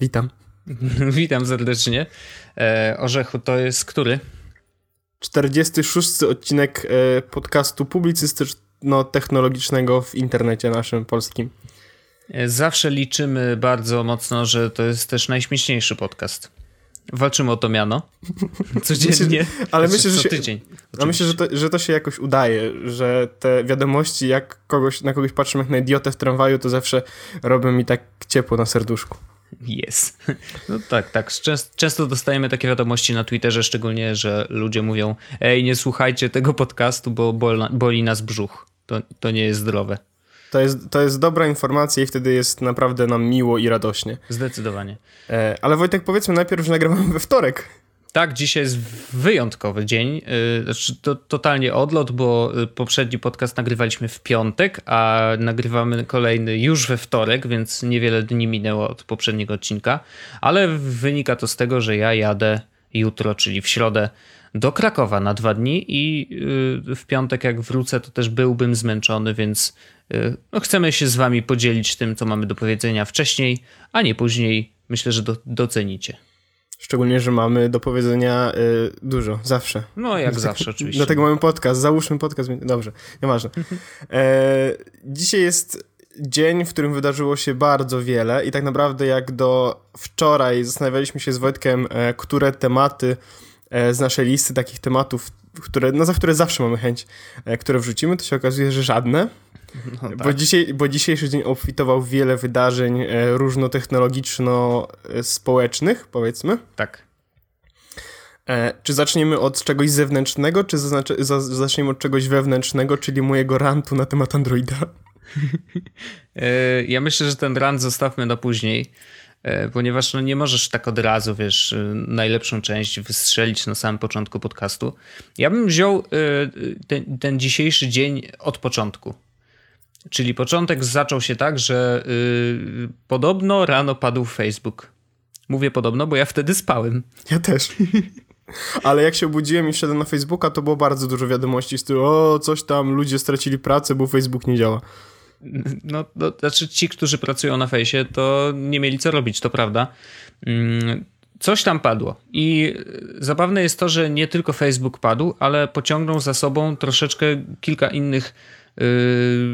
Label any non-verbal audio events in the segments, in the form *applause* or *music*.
Witam. *laughs* Witam serdecznie. E, Orzechu to jest który? 46 odcinek e, podcastu publicystyczno-technologicznego w internecie naszym polskim. E, zawsze liczymy bardzo mocno, że to jest też najśmieszniejszy podcast. Walczymy o to miano. *laughs* Codziennie. Myślę, ale znaczy, myślę, że się, tydzień. A myślę, że to, że to się jakoś udaje, że te wiadomości, jak kogoś, na kogoś patrzymy jak na idiotę w tramwaju, to zawsze robią mi tak ciepło na serduszku. Jest. No tak, tak. Często dostajemy takie wiadomości na Twitterze, szczególnie, że ludzie mówią: Ej, nie słuchajcie tego podcastu, bo boli nas brzuch. To, to nie jest zdrowe. To jest, to jest dobra informacja i wtedy jest naprawdę nam miło i radośnie. Zdecydowanie. E, ale Wojtek, powiedzmy najpierw, że nagrywamy we wtorek. Tak, dzisiaj jest wyjątkowy dzień. Y, znaczy, to totalnie odlot, bo y, poprzedni podcast nagrywaliśmy w piątek, a nagrywamy kolejny już we wtorek, więc niewiele dni minęło od poprzedniego odcinka. Ale wynika to z tego, że ja jadę jutro, czyli w środę, do Krakowa na dwa dni i y, w piątek, jak wrócę, to też byłbym zmęczony, więc no, chcemy się z Wami podzielić tym, co mamy do powiedzenia wcześniej, a nie później. Myślę, że do, docenicie. Szczególnie, że mamy do powiedzenia y, dużo, zawsze. No, jak tak, zawsze, oczywiście. Dlatego mamy podcast. Załóżmy podcast. Dobrze, nieważne. *laughs* E, dzisiaj jest dzień, w którym wydarzyło się bardzo wiele i tak naprawdę jak do wczoraj zastanawialiśmy się z Wojtkiem, e, które tematy e, z naszej listy takich tematów, które, no, za które zawsze mamy chęć, e, które wrzucimy, to się okazuje, że żadne. No tak. bo, dzisiaj, bo dzisiejszy dzień obfitował wiele wydarzeń e, różnotechnologiczno-społecznych, powiedzmy. Tak. E, czy zaczniemy od czegoś zewnętrznego, czy zaznaczy, za, zaczniemy od czegoś wewnętrznego, czyli mojego rantu na temat Androida? *laughs* e, ja myślę, że ten rant zostawmy na później, ponieważ no nie możesz tak od razu, wiesz, najlepszą część wystrzelić na samym początku podcastu. Ja bym wziął ten, ten dzisiejszy dzień od początku. Czyli początek zaczął się tak, że yy, podobno rano padł Facebook. Mówię podobno, bo ja wtedy spałem. Ja też. *laughs* Ale jak się obudziłem i wszedłem na Facebooka, to było bardzo dużo wiadomości z tyłu, o, coś tam, ludzie stracili pracę, bo Facebook nie działa. No, to znaczy ci, którzy pracują na fejsie, to nie mieli co robić, to prawda. Mm, coś tam padło. I zabawne jest to, że nie tylko Facebook padł, ale pociągnął za sobą troszeczkę kilka innych Y,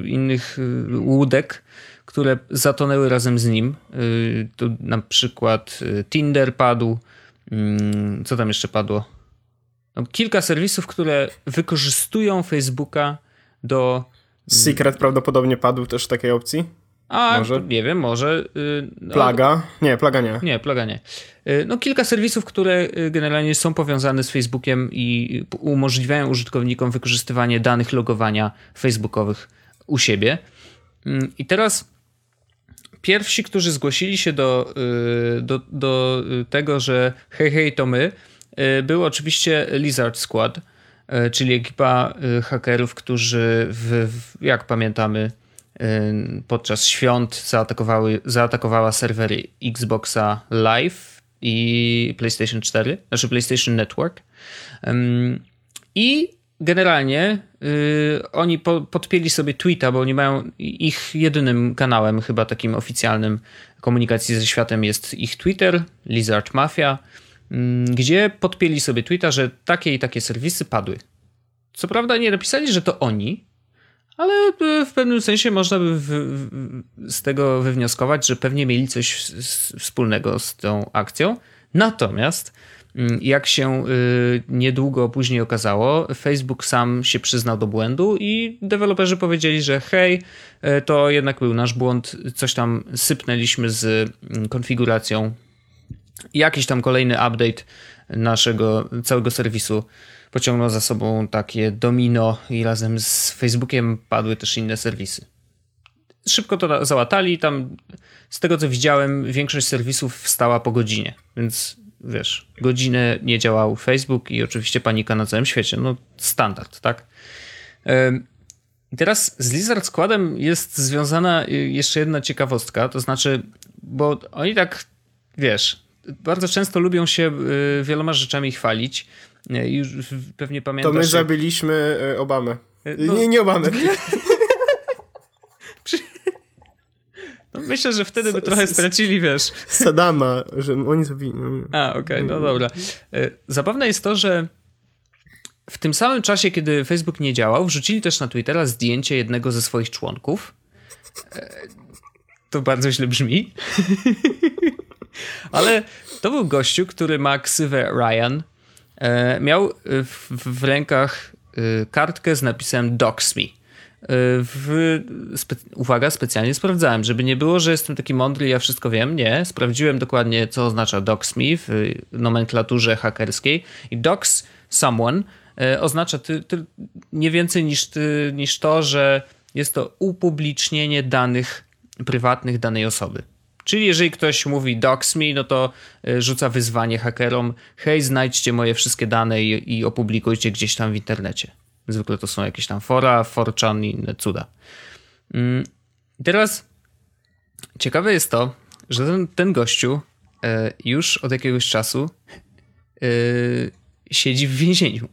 innych y, łódek, które zatonęły razem z nim. Y, tu na przykład Tinder padł. Mm, co tam jeszcze padło? No, kilka serwisów, które wykorzystują Facebooka do. Secret prawdopodobnie padł też w takiej opcji. A, może? nie wiem, może. No, plaga? Nie, plaga nie. Nie, plaga nie. No, kilka serwisów, które generalnie są powiązane z Facebookiem i umożliwiają użytkownikom wykorzystywanie danych logowania facebookowych u siebie. Mm, I teraz pierwsi, którzy zgłosili się do, do, do tego, że hej, hej, to my, był oczywiście Lizard Squad, czyli ekipa hakerów, którzy, w, jak pamiętamy, podczas świąt zaatakowały, zaatakowała serwery Xboxa Live i PlayStation 4, znaczy PlayStation Network. I generalnie y, oni po, podpięli sobie tweeta, bo oni mają ich jedynym kanałem, chyba takim oficjalnym komunikacji ze światem jest ich Twitter, Lizard Mafia, gdzie podpięli sobie tweeta, że takie i takie serwisy padły. Co prawda nie napisali, że to oni, ale w pewnym sensie można by w, w, z tego wywnioskować, że pewnie mieli coś wspólnego z tą akcją. Natomiast mm, jak się y, niedługo później okazało, Facebook sam się przyznał do błędu i deweloperzy powiedzieli, że hej, y, to jednak był nasz błąd, coś tam sypnęliśmy z mm, konfiguracją. Jakiś tam kolejny update naszego całego serwisu pociągnął za sobą takie domino i razem z Facebookiem padły też inne serwisy. Szybko to załatali, tam z tego co widziałem większość serwisów wstała po godzinie, więc wiesz, godzinę nie działał Facebook i oczywiście panika na całym świecie, no standard, tak? I teraz z Lizard Składem jest związana jeszcze jedna ciekawostka, to znaczy, bo oni tak, wiesz, bardzo często lubią się y, wieloma rzeczami chwalić, już pewnie pamiętasz. To my zabiliśmy e, Obamę. No, nie, nie Obamę. *laughs* No, myślę, że wtedy by trochę stracili, wiesz. Sadama, że oni zabili. A, okej, okay, no dobra. E, zabawne jest to, że w tym samym czasie, kiedy Facebook nie działał, wrzucili też na Twittera zdjęcie jednego ze swoich członków. E, to bardzo źle brzmi. *laughs* Ale to był gościu, który ma ksywę Ryan. E, miał w, w rękach kartkę z napisem Dox Me. W, spe, uwaga, specjalnie sprawdzałem, żeby nie było, że jestem taki mądry ja wszystko wiem. Nie, sprawdziłem dokładnie, co oznacza dox me w nomenklaturze hakerskiej. I dox someone e, oznacza ty, ty, nie więcej niż, ty, niż to, że jest to upublicznienie danych prywatnych danej osoby. Czyli jeżeli ktoś mówi dox me, no to e, rzuca wyzwanie hakerom, hej, znajdźcie moje wszystkie dane i, i opublikujcie gdzieś tam w internecie. Zwykle to są jakieś tam fora, forchan i inne cuda. Mm, teraz ciekawe jest to, że ten, ten gościu e, już od jakiegoś czasu e, siedzi w więzieniu.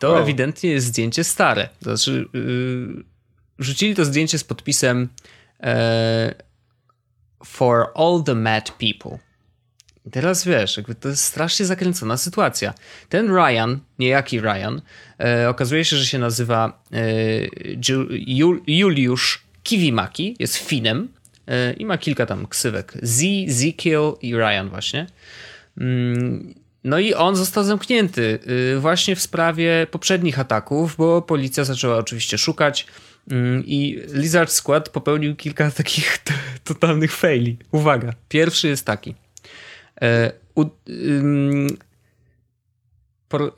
To oh. ewidentnie jest zdjęcie stare. Znaczy, e, rzucili to zdjęcie z podpisem For all the mad people. I teraz wiesz, jakby to jest strasznie zakręcona sytuacja. Ten Ryan, niejaki Ryan, e, okazuje się, że się nazywa e, Juliusz Kiwimaki, jest Finem e, i ma kilka tam ksywek. Z, Zekiel i Ryan właśnie. Mm, no i on został zamknięty e, właśnie w sprawie poprzednich ataków, bo policja zaczęła oczywiście szukać i Lizard Squad popełnił kilka *laughs* takich totalnych faili. Uwaga, pierwszy jest taki. E,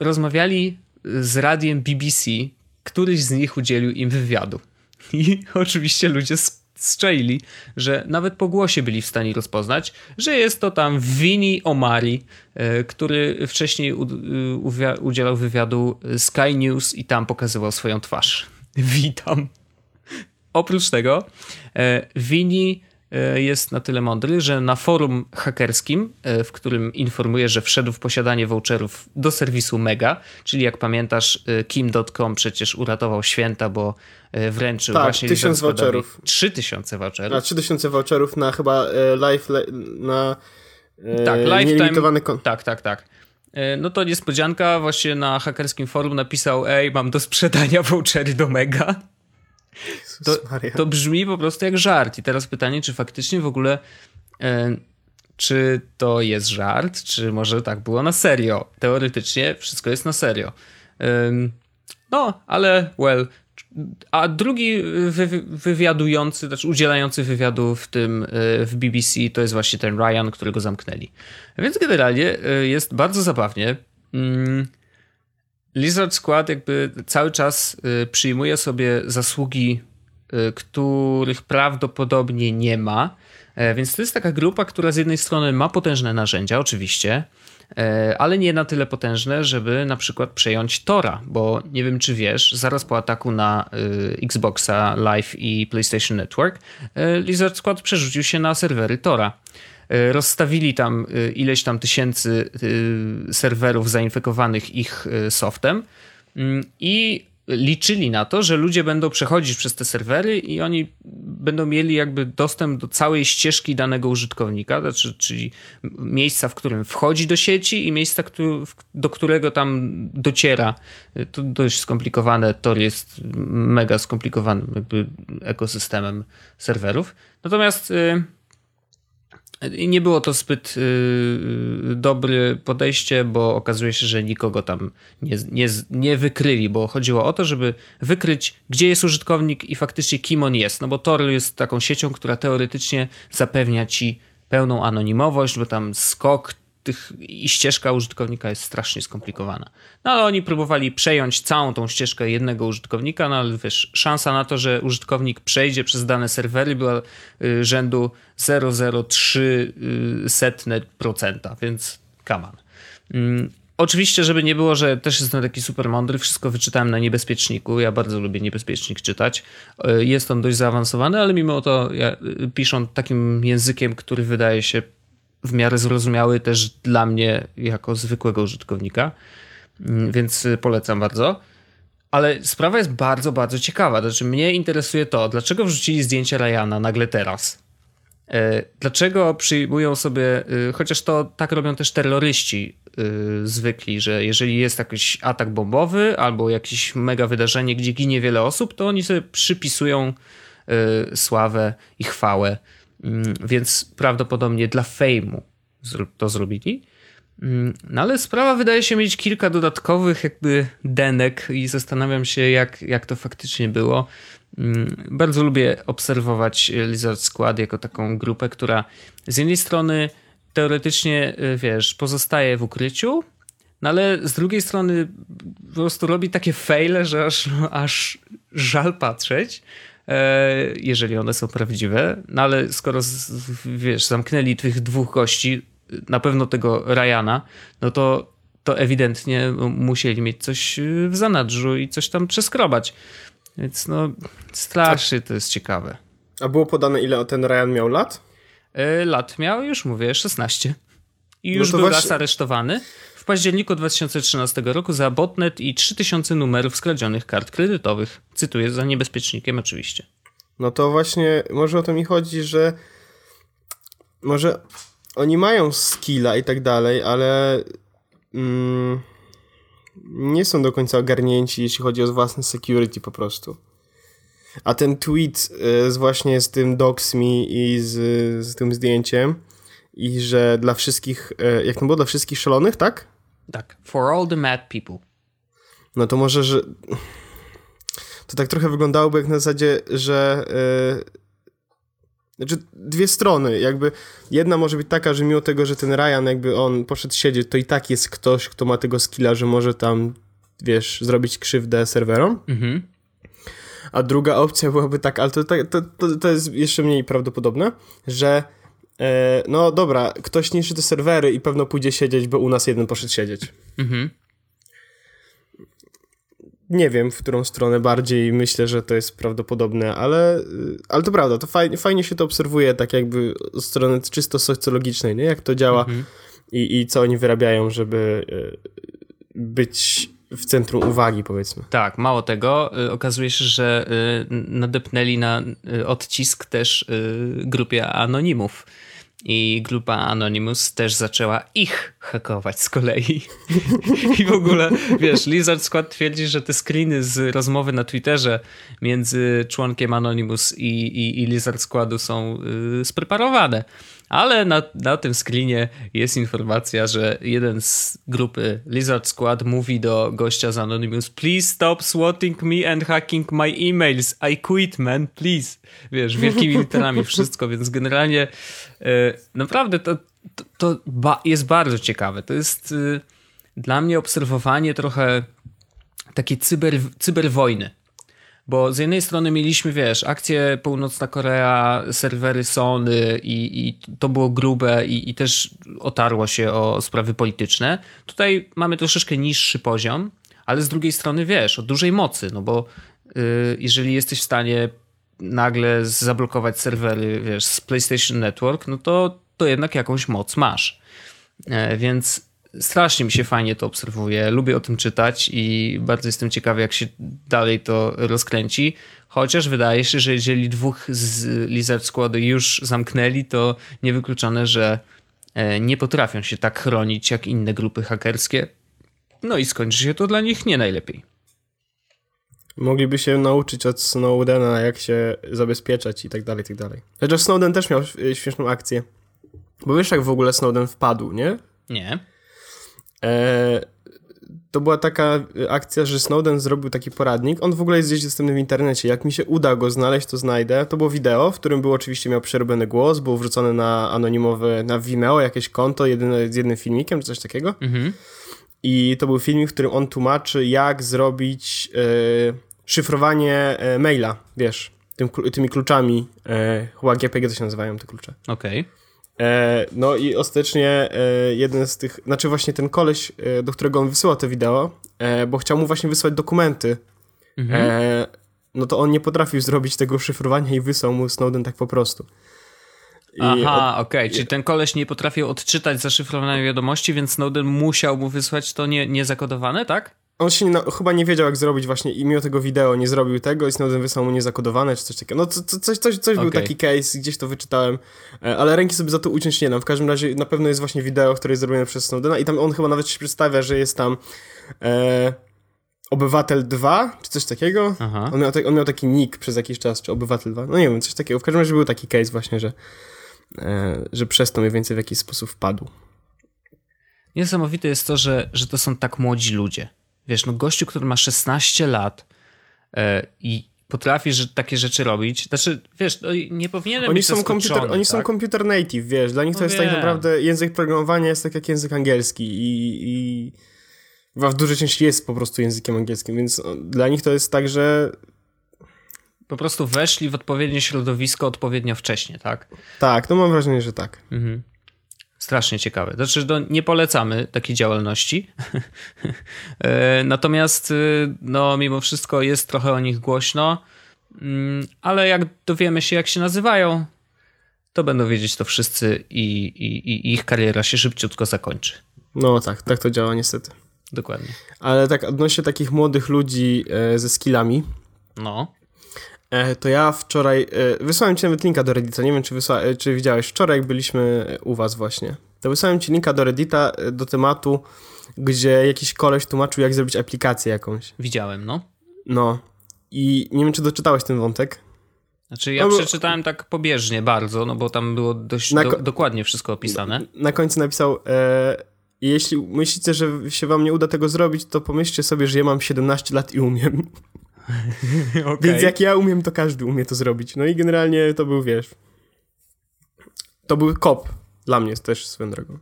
rozmawiali z radiem BBC, któryś z nich udzielił im wywiadu. *laughs* I oczywiście ludzie strzeli, że nawet po głosie byli w stanie rozpoznać, że jest to tam Vini Omari, e, który wcześniej udzielał wywiadu Sky News i tam pokazywał swoją twarz. *laughs* Witam. Oprócz tego Vini e, E, jest na tyle mądry, że na forum hakerskim, e, w którym informuje, że wszedł w posiadanie voucherów do serwisu Mega, czyli jak pamiętasz, Kim.com przecież uratował święta, bo wręczył tak, właśnie tysiąc voucherów. Trzy tysiące voucherów. A trzy tysiące voucherów na chyba live, na tak, lifetime, Tak, tak, tak. No to niespodzianka, właśnie na hakerskim forum napisał, ej, mam do sprzedania *laughs* vouchery do Mega. To, to brzmi po prostu jak żart. I teraz pytanie, czy faktycznie w ogóle. E, czy to jest żart, czy może tak było na serio? Teoretycznie wszystko jest na serio. E, no, ale well. A drugi wy, wywiadujący, znaczy udzielający wywiadu w tym e, w BBC to jest właśnie ten Ryan, którego zamknęli. Więc generalnie e, jest bardzo zabawnie. Mm, Lizard Squad jakby cały czas y, przyjmuje sobie zasługi, y, których prawdopodobnie nie ma. E, więc to jest taka grupa, która z jednej strony ma potężne narzędzia, oczywiście, e, ale nie na tyle potężne, żeby na przykład przejąć Tora, bo nie wiem czy wiesz, zaraz po ataku na y, Xboxa Live i PlayStation Network Lizard Squad przerzucił się na serwery Tora. E, rozstawili tam e, ileś tam tysięcy e, serwerów zainfekowanych ich softem mm, i liczyli na to, że ludzie będą przechodzić przez te serwery i oni będą mieli jakby dostęp do całej ścieżki danego użytkownika, znaczy, czyli miejsca, w którym wchodzi do sieci i miejsca, do którego tam dociera. To dość skomplikowane, Tor jest mega skomplikowanym jakby ekosystemem serwerów. Natomiast nie było to zbyt yy, dobre podejście, bo okazuje się, że nikogo tam nie, nie, nie wykryli, bo chodziło o to, żeby wykryć, gdzie jest użytkownik i faktycznie kim on jest. No bo Tor jest taką siecią, która teoretycznie zapewnia ci pełną anonimowość, bo tam skok tych, i ścieżka użytkownika jest strasznie skomplikowana. No ale oni próbowali przejąć całą tą ścieżkę jednego użytkownika, no ale wiesz, szansa na to, że użytkownik przejdzie przez dane serwery była y, rzędu 0,03%, więc come on. Mm, oczywiście, żeby nie było, że też jestem taki super mądry, wszystko wyczytałem na niebezpieczniku. Ja bardzo lubię niebezpiecznik czytać. Y, jest on dość zaawansowany, ale mimo to ja, y, piszą takim językiem, który wydaje się w miarę zrozumiały też dla mnie jako zwykłego użytkownika, mm, więc polecam bardzo. Ale sprawa jest bardzo, bardzo ciekawa. Znaczy, mnie interesuje to, dlaczego wrzucili zdjęcie Ryana nagle teraz. E, dlaczego przyjmują sobie, e, chociaż to tak robią też terroryści e, zwykli, że jeżeli jest jakiś atak bombowy albo jakieś mega wydarzenie, gdzie ginie wiele osób, to oni sobie przypisują sławę i chwałę. Mm, więc prawdopodobnie dla fejmu to zrobili. Mm, no ale sprawa wydaje się mieć kilka dodatkowych jakby denek i zastanawiam się jak, jak to faktycznie było. Mm, bardzo lubię obserwować Lizard Squad jako taką grupę, która z jednej strony teoretycznie, y, wiesz, pozostaje w ukryciu, no ale z drugiej strony po prostu robi takie faile, że aż, aż żal patrzeć, jeżeli one są prawdziwe. No ale skoro, wiesz, zamknęli tych dwóch gości, na pewno tego Ryana, no to, to ewidentnie musieli mieć coś w zanadrzu i coś tam przeskrobać. Więc no, strasznie to jest ciekawe. A było podane, ile ten Ryan miał lat? E, lat miał, już mówię, 16. I no już no był właśnie... raz aresztowany w październiku 2013 roku za botnet i 3000 numerów skradzionych kart kredytowych. Cytuję, za niebezpiecznikiem oczywiście. No to właśnie, może o to mi chodzi, że może oni mają skilla i tak dalej, ale mm, nie są do końca ogarnięci, jeśli chodzi o własne security po prostu. A ten tweet y, z właśnie z tym docs.me i z, z tym zdjęciem i że dla wszystkich, y, jak to było, dla wszystkich szalonych, tak? Tak, for all the mad people. No to może, że to tak trochę wyglądałoby jak na zasadzie, że y, znaczy dwie strony, jakby jedna może być taka, że mimo tego, że ten Ryan jakby on poszedł siedzieć, to i tak jest ktoś, kto ma tego skilla, że może tam, wiesz, zrobić krzywdę serwerom. Mhm. A druga opcja byłaby taka, ale to, to, to, to jest jeszcze mniej prawdopodobne, że e, no dobra, ktoś niszczy te serwery i pewno pójdzie siedzieć, bo u nas jeden poszedł siedzieć. Mhm nie wiem, w którą stronę bardziej myślę, że to jest prawdopodobne, ale, y, ale to prawda, to fajnie, fajnie się to obserwuje tak jakby z strony czysto socjologicznej, nie? jak to działa mhm. i, i co oni wyrabiają, żeby y, być w centrum uwagi, powiedzmy. Tak, mało tego, y, okazuje się, że nadepnęli na odcisk też grupie anonimów i grupa Anonymous też zaczęła ich hakować z kolei. *laughs* I w ogóle, wiesz, Lizard Squad twierdzi, że te screeny z rozmowy na Twitterze między członkiem Anonymous i, i, i Lizard Squadu są yy, spreparowane. Ale na, na tym screenie jest informacja, że jeden z grupy Lizard Squad mówi do gościa z Anonymous Please stop swatting me and hacking my emails. I quit, man, please. Wiesz, wielkimi literami *laughs* wszystko, więc generalnie yy, naprawdę to, to, to ba jest bardzo ciekawe. To jest yy, dla mnie obserwowanie trochę takiej cyber, cyberwojny bo z jednej strony mieliśmy, wiesz, akcję Północna Korea, serwery Sony i, i to było grube i, i też otarło się o sprawy polityczne. Tutaj mamy troszeczkę niższy poziom, ale z drugiej strony, wiesz, o dużej mocy, no bo yy, jeżeli jesteś w stanie nagle zablokować serwery, wiesz, z PlayStation Network, no to, to jednak jakąś moc masz. E, więc strasznie mi się fajnie to obserwuje. Lubię o tym czytać i bardzo jestem ciekawy, jak się dalej to rozkręci. Chociaż wydaje się, że jeżeli dwóch z Lizard Squadu już zamknęli, to niewykluczone, że e, nie potrafią się tak chronić jak inne grupy hakerskie. No i skończy się to dla nich nie najlepiej. Mogliby się nauczyć od Snowdena, jak się zabezpieczać i tak dalej, i tak dalej. Chociaż Snowden też miał śmieszną akcję. Bo wiesz, jak w ogóle Snowden wpadł, nie? Nie. E, to była taka akcja, że Snowden zrobił taki poradnik. On w ogóle jest gdzieś dostępny w internecie. Jak mi się uda go znaleźć, to znajdę. To było wideo, w którym był oczywiście miał przerobiony głos, był wrzucony na anonimowy, na Vimeo jakieś konto jedyne, z jednym filmikiem, czy coś takiego. Mhm. I to był filmik, w którym on tłumaczy, jak zrobić e, szyfrowanie e, maila, wiesz, tym, tymi kluczami. E, chyba GPG to się nazywają te klucze. Okej. Okay. E, no i ostatecznie e, jeden z tych, znaczy właśnie ten koleś, e, do którego on wysyłał te wideo, bo chciał mu właśnie wysłać dokumenty, mhm. no to on nie potrafił zrobić tego szyfrowania i wysłał mu Snowden tak po prostu. I Aha, od... okej, okay. czyli ten koleś nie potrafił odczytać zaszyfrowanej wiadomości, więc Snowden musiał mu wysłać to nie, niezakodowane, tak? On się nie, chyba nie wiedział, jak zrobić właśnie i mimo tego wideo nie zrobił tego i Snowden wysłał mu niezakodowane czy coś takiego. No co, coś, coś, coś okay. był taki case, gdzieś to wyczytałem, e, ale ręki sobie za to uciąć nie dam. W każdym razie na pewno jest właśnie wideo, które jest zrobione przez Snowdena i tam on chyba nawet się przedstawia, że jest tam e, Obywatel 2, czy coś takiego. On miał, on miał, taki nick przez jakiś czas, czy Obywatel 2. No nie wiem, coś takiego. W każdym razie był taki case właśnie, że, e, że przez to mniej więcej w jakiś sposób wpadł. Niesamowite jest to, że, że to są tak młodzi ludzie. Wiesz, no gościu, który ma 16 lat e, i potrafi że takie rzeczy robić. Znaczy, wiesz, no, nie powinienem oni być są komputer, Oni tak? są computer native, wiesz, dla nich no to jest tak naprawdę język programowania jest tak jak język angielski i, i w dużej części jest po prostu językiem angielskim, więc dla nich to jest tak, że po prostu weszli w odpowiednie środowisko odpowiednio wcześnie, tak? Tak, no mam wrażenie, że tak. Mhm. Strasznie ciekawe. Znaczy, no, nie polecamy takiej działalności. *laughs* E, natomiast, y, no, mimo wszystko jest trochę o nich głośno, mm, ale jak dowiemy się, jak się nazywają, to będą wiedzieć to wszyscy i, i, i ich kariera się szybciutko zakończy. No tak, tak to działa niestety. Dokładnie. Ale tak odnośnie takich młodych ludzi e, ze skillami. No. E, to ja wczoraj, e, wysłałem ci nawet linka do Reddita, nie wiem czy, wysła, e, czy widziałeś, wczoraj jak byliśmy u was właśnie, to wysłałem ci linka do Reddita do tematu, gdzie jakiś koleś tłumaczył jak zrobić aplikację jakąś. Widziałem, no. No. I nie wiem czy doczytałeś ten wątek. Znaczy ja no, przeczytałem tak pobieżnie bardzo, no bo tam było dość do, dokładnie wszystko opisane. Na, na końcu napisał, e, jeśli myślicie, że się wam nie uda tego zrobić, to pomyślcie sobie, że ja mam 17 lat i umiem. *laughs* okay. Więc jak ja umiem, to każdy umie to zrobić. No i generalnie to był, wiesz, to był kop dla mnie też swoją drogą.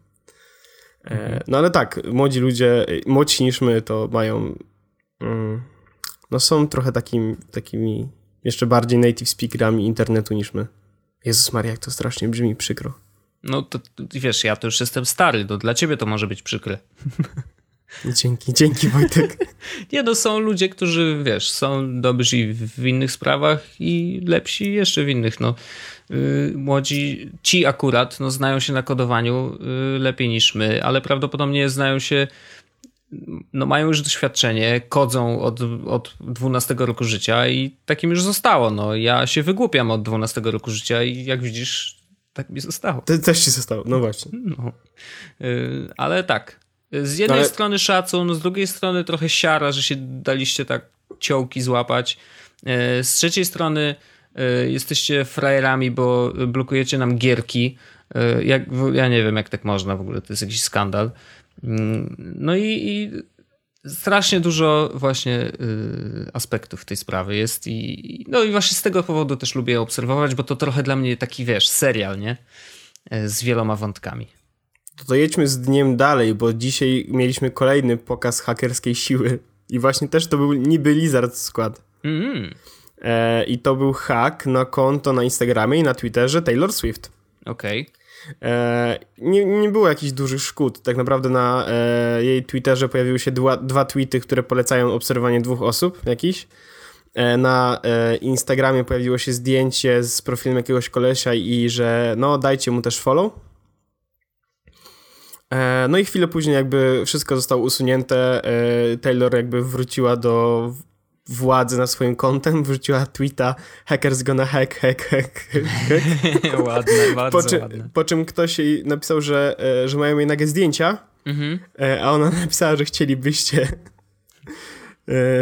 E, mhm. no ale tak, młodzi ludzie, młodsi niż my, to mają, mm, no są trochę takim, takimi jeszcze bardziej native speakerami internetu niż my. Jezus Maria, jak to strasznie brzmi przykro. No to, wiesz, ja to już jestem stary, no dla ciebie to może być przykre. *laughs* Dzięki, dzięki Wojtek. *laughs* Nie no, są ludzie, którzy, wiesz, są dobrzy w innych sprawach i lepsi jeszcze w innych, no. Yy, młodzi, ci akurat, no, znają się na kodowaniu yy, lepiej niż my, ale prawdopodobnie znają się, no, mają już doświadczenie, kodzą od, od 12 roku życia i takim już zostało, no. Ja się wygłupiam od 12 roku życia i jak widzisz, tak mi zostało. To też ci zostało, no właśnie. No. Yy, ale tak, z jednej ale... strony szacun, z drugiej strony trochę siara, że się daliście tak ciołki złapać. E, z trzeciej strony e, jesteście frajerami, bo blokujecie nam gierki. E, jak, ja nie wiem, jak tak można w ogóle, to jest jakiś skandal. Mm, no i, i strasznie dużo właśnie aspektów tej sprawy jest i no i właśnie z tego powodu też lubię obserwować, bo to trochę dla mnie taki, wiesz, serial, nie? Z wieloma wątkami. To, to jedźmy z dniem dalej, bo dzisiaj mieliśmy kolejny pokaz hakerskiej siły. I właśnie też to był niby Lizard skład. Mm. E, I to był hack na konto na Instagramie i na Twitterze Taylor Swift. Okej. Okay. E, nie, nie było jakichś dużych szkód. Tak naprawdę na e, jej Twitterze pojawiły się dwa, dwa tweety, które polecają obserwowanie dwóch osób jakiś. E, na e, Instagramie pojawiło się zdjęcie z profilem jakiegoś kolesia i że no dajcie mu też follow. E, no i chwilę później jakby wszystko zostało usunięte. E, Taylor jakby wróciła do władzy na swoim kontem, *laughs* wrzuciła tweeta hackers gonna hack, hack, hack, hack. *laughs* ładne, bardzo po czym, ładne. Po czym ktoś jej napisał, że, e, że mają jej nagie zdjęcia, mhm. a ona *laughs* napisała, że chcielibyście,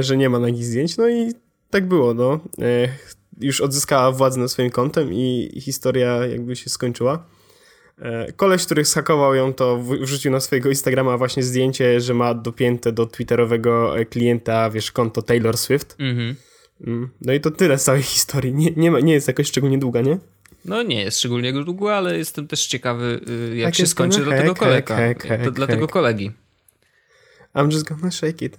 że nie ma nagich zdjęć. No i tak było, no. Już odzyskała władzę na swoim kontem i historia jakby się skończyła. E, koleś, który schakował ją, to wrzucił na swojego Instagrama właśnie zdjęcie, że ma dopięte do twitterowego e, klienta, wiesz, konto Taylor Swift. Mhm. Mm. No i to tyle z całej historii. Nie, nie, ma, nie jest jakoś szczególnie długa, nie? No nie jest szczególnie długa, ale jestem też ciekawy, y, jak się skończy do tego kolega. Dla tego kolegi. I'm just gonna shake it.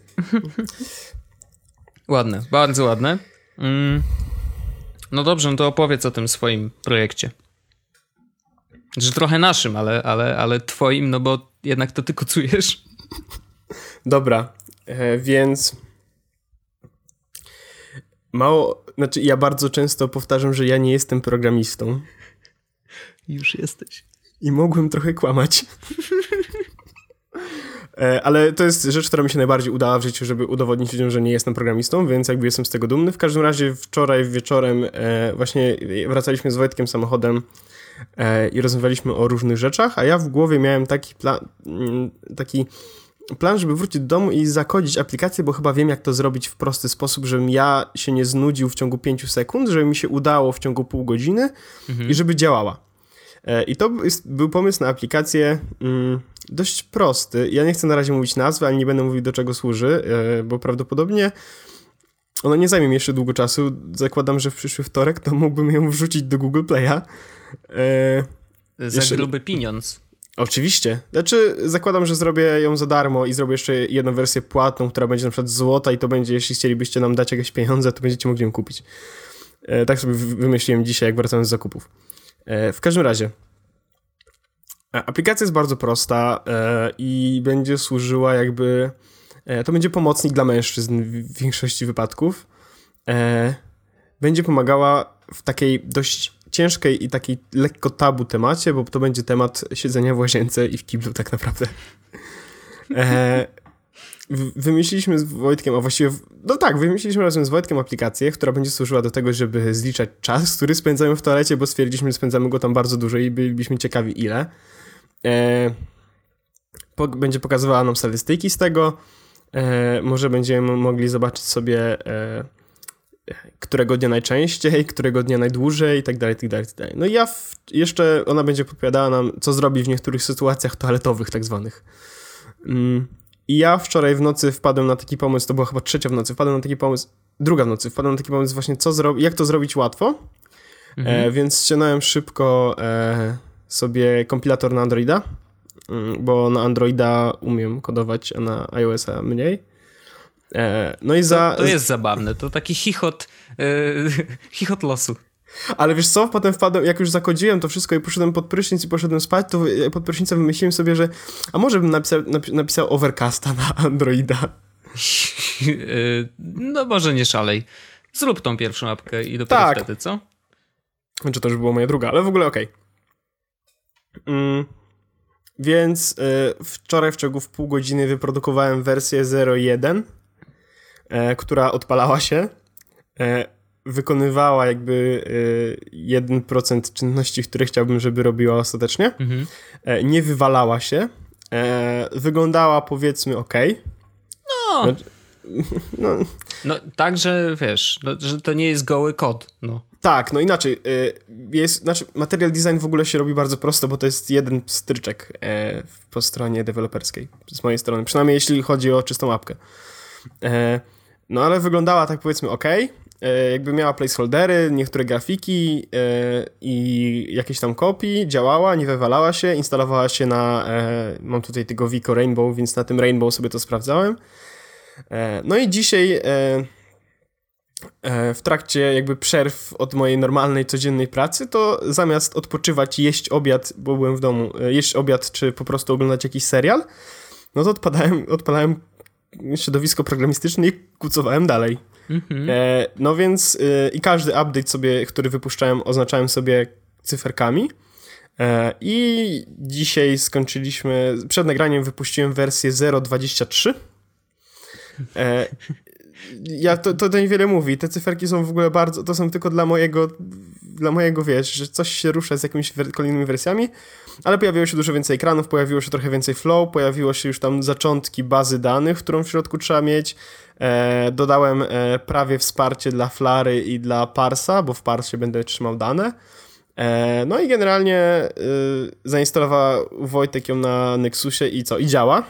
*laughs* ładne, bardzo ładne. Mm. No dobrze, no to opowiedz o tym swoim projekcie. Że trochę naszym, ale, ale, ale twoim, no bo jednak to ty kocujesz. Dobra, e, więc mało, znaczy ja bardzo często powtarzam, że ja nie jestem programistą. Już jesteś. I mogłem trochę kłamać. E, ale to jest rzecz, która mi się najbardziej udała w życiu, żeby udowodnić ludziom, że nie jestem programistą, więc jakby jestem z tego dumny. W każdym razie wczoraj wieczorem e, właśnie wracaliśmy z Wojtkiem samochodem i rozmawialiśmy o różnych rzeczach, a ja w głowie miałem taki plan, mm, taki plan, żeby wrócić do domu i zakodzić aplikację, bo chyba wiem, jak to zrobić w prosty sposób, żebym ja się nie znudził w ciągu 5 sekund, żeby mi się udało w ciągu pół godziny mhm. i żeby działała. E, I to był pomysł na aplikację mm, dość prosty. Ja nie chcę na razie mówić nazwy, ale nie będę mówił do czego służy, e, bo prawdopodobnie ona nie zajmie mi jeszcze długo czasu. Zakładam, że w przyszły wtorek to mógłbym ją wrzucić do Google Play'a. E, Za jeszcze... gruby pieniądz. Oczywiście. Znaczy, zakładam, że zrobię ją za darmo i zrobię jeszcze jedną wersję płatną, która będzie na przykład złota i to będzie, jeśli chcielibyście nam dać jakieś pieniądze, to będziecie mogli ją kupić. E, tak sobie wymyśliłem dzisiaj, jak wracałem z zakupów. E, w każdym razie, e, aplikacja jest bardzo prosta e, i będzie służyła jakby. E, to będzie pomocnik dla mężczyzn w większości wypadków. E, będzie pomagała w takiej dość ciężkiej i takiej lekko tabu temacie, bo to będzie temat siedzenia w łazience i w kiblu tak naprawdę. E, wymyśliliśmy z Wojtkiem, a właściwie, no tak, wymyśliliśmy razem z Wojtkiem aplikację, która będzie służyła do tego, żeby zliczać czas, który spędzamy w toalecie, bo stwierdziliśmy, że spędzamy go tam bardzo dużo i byliśmy ciekawi ile. Będzie pokazywała nam statystyki z tego, e, może będziemy mogli zobaczyć sobie e, którego dnia najczęściej, którego dnia najdłużej i tak dalej, tak dalej, tak dalej. No i ja w, jeszcze, ona będzie podpowiadała nam, co zrobić w niektórych sytuacjach toaletowych tak zwanych. Mm. I ja wczoraj w nocy wpadłem na taki pomysł, to była chyba trzecia w nocy, wpadłem na taki pomysł, druga w nocy, wpadłem na taki pomysł właśnie, co zrobić, jak to zrobić łatwo, mhm. e, więc ściągnąłem szybko e, sobie kompilator na Androida, bo na Androida umiem kodować, a na iOS-a mniej. E, no i za... To, to, jest zabawne, to taki chichot, e, *laughs* chichot losu. Ale wiesz co, potem wpadłem, jak już zakodziłem to wszystko i poszedłem pod prysznic i poszedłem spać, to pod prysznicem wymyśliłem sobie, że a może bym napisał, napisał Overcasta na Androida. *laughs* no może nie szalej. Zrób tą pierwszą apkę i dopiero tak. wtedy, co? Czy to już była moja druga, ale w ogóle okej. Okay. Mm, więc y, wczoraj w ciągu pół godziny wyprodukowałem wersję 0.1 e, która odpalała się, e, wykonywała jakby e, 1% czynności, które chciałbym, żeby robiła ostatecznie, mhm. nie wywalała się, wyglądała powiedzmy ok. No. no. *laughs* No, no tak, że wiesz, no, że to nie jest goły kod. No. Tak, no inaczej. E, jest, znaczy, material design w ogóle się robi bardzo prosto, bo to jest jeden stryczek e, po stronie deweloperskiej, z mojej strony, przynajmniej jeśli chodzi o czystą apkę. No ale wyglądała tak powiedzmy ok. E, jakby miała placeholdery, niektóre grafiki e, i jakieś tam kopii, działała, nie wywalała się, instalowała się na, e, mam tutaj tego Vico Rainbow, więc na tym Rainbow sobie to sprawdzałem. No i dzisiaj w trakcie jakby przerw od mojej normalnej, codziennej pracy, to zamiast odpoczywać, jeść obiad, bo byłem w domu, jeść obiad, czy po prostu oglądać jakiś serial, no to odpadałem, odpalałem środowisko programistyczne i kucowałem dalej. Mhm. E, no więc e, i każdy update sobie, który wypuszczałem, oznaczałem sobie cyferkami. E, I dzisiaj skończyliśmy, przed nagraniem wypuściłem wersję 0.23. Ja, to, to, to niewiele mówi. Te cyferki są w ogóle bardzo, to są tylko dla mojego, dla mojego, wiesz, że coś się rusza z jakimiś kolejnymi wersjami, ale pojawiło się dużo więcej ekranów, pojawiło się trochę więcej flow, pojawiło się już tam zaczątki bazy danych, którą w środku trzeba mieć. E, dodałem e, prawie wsparcie dla Flary i dla Parsa, bo w Parsie będę trzymał dane. E, no i generalnie e, zainstalował Wojtek ją na Nexusie i co? I działa.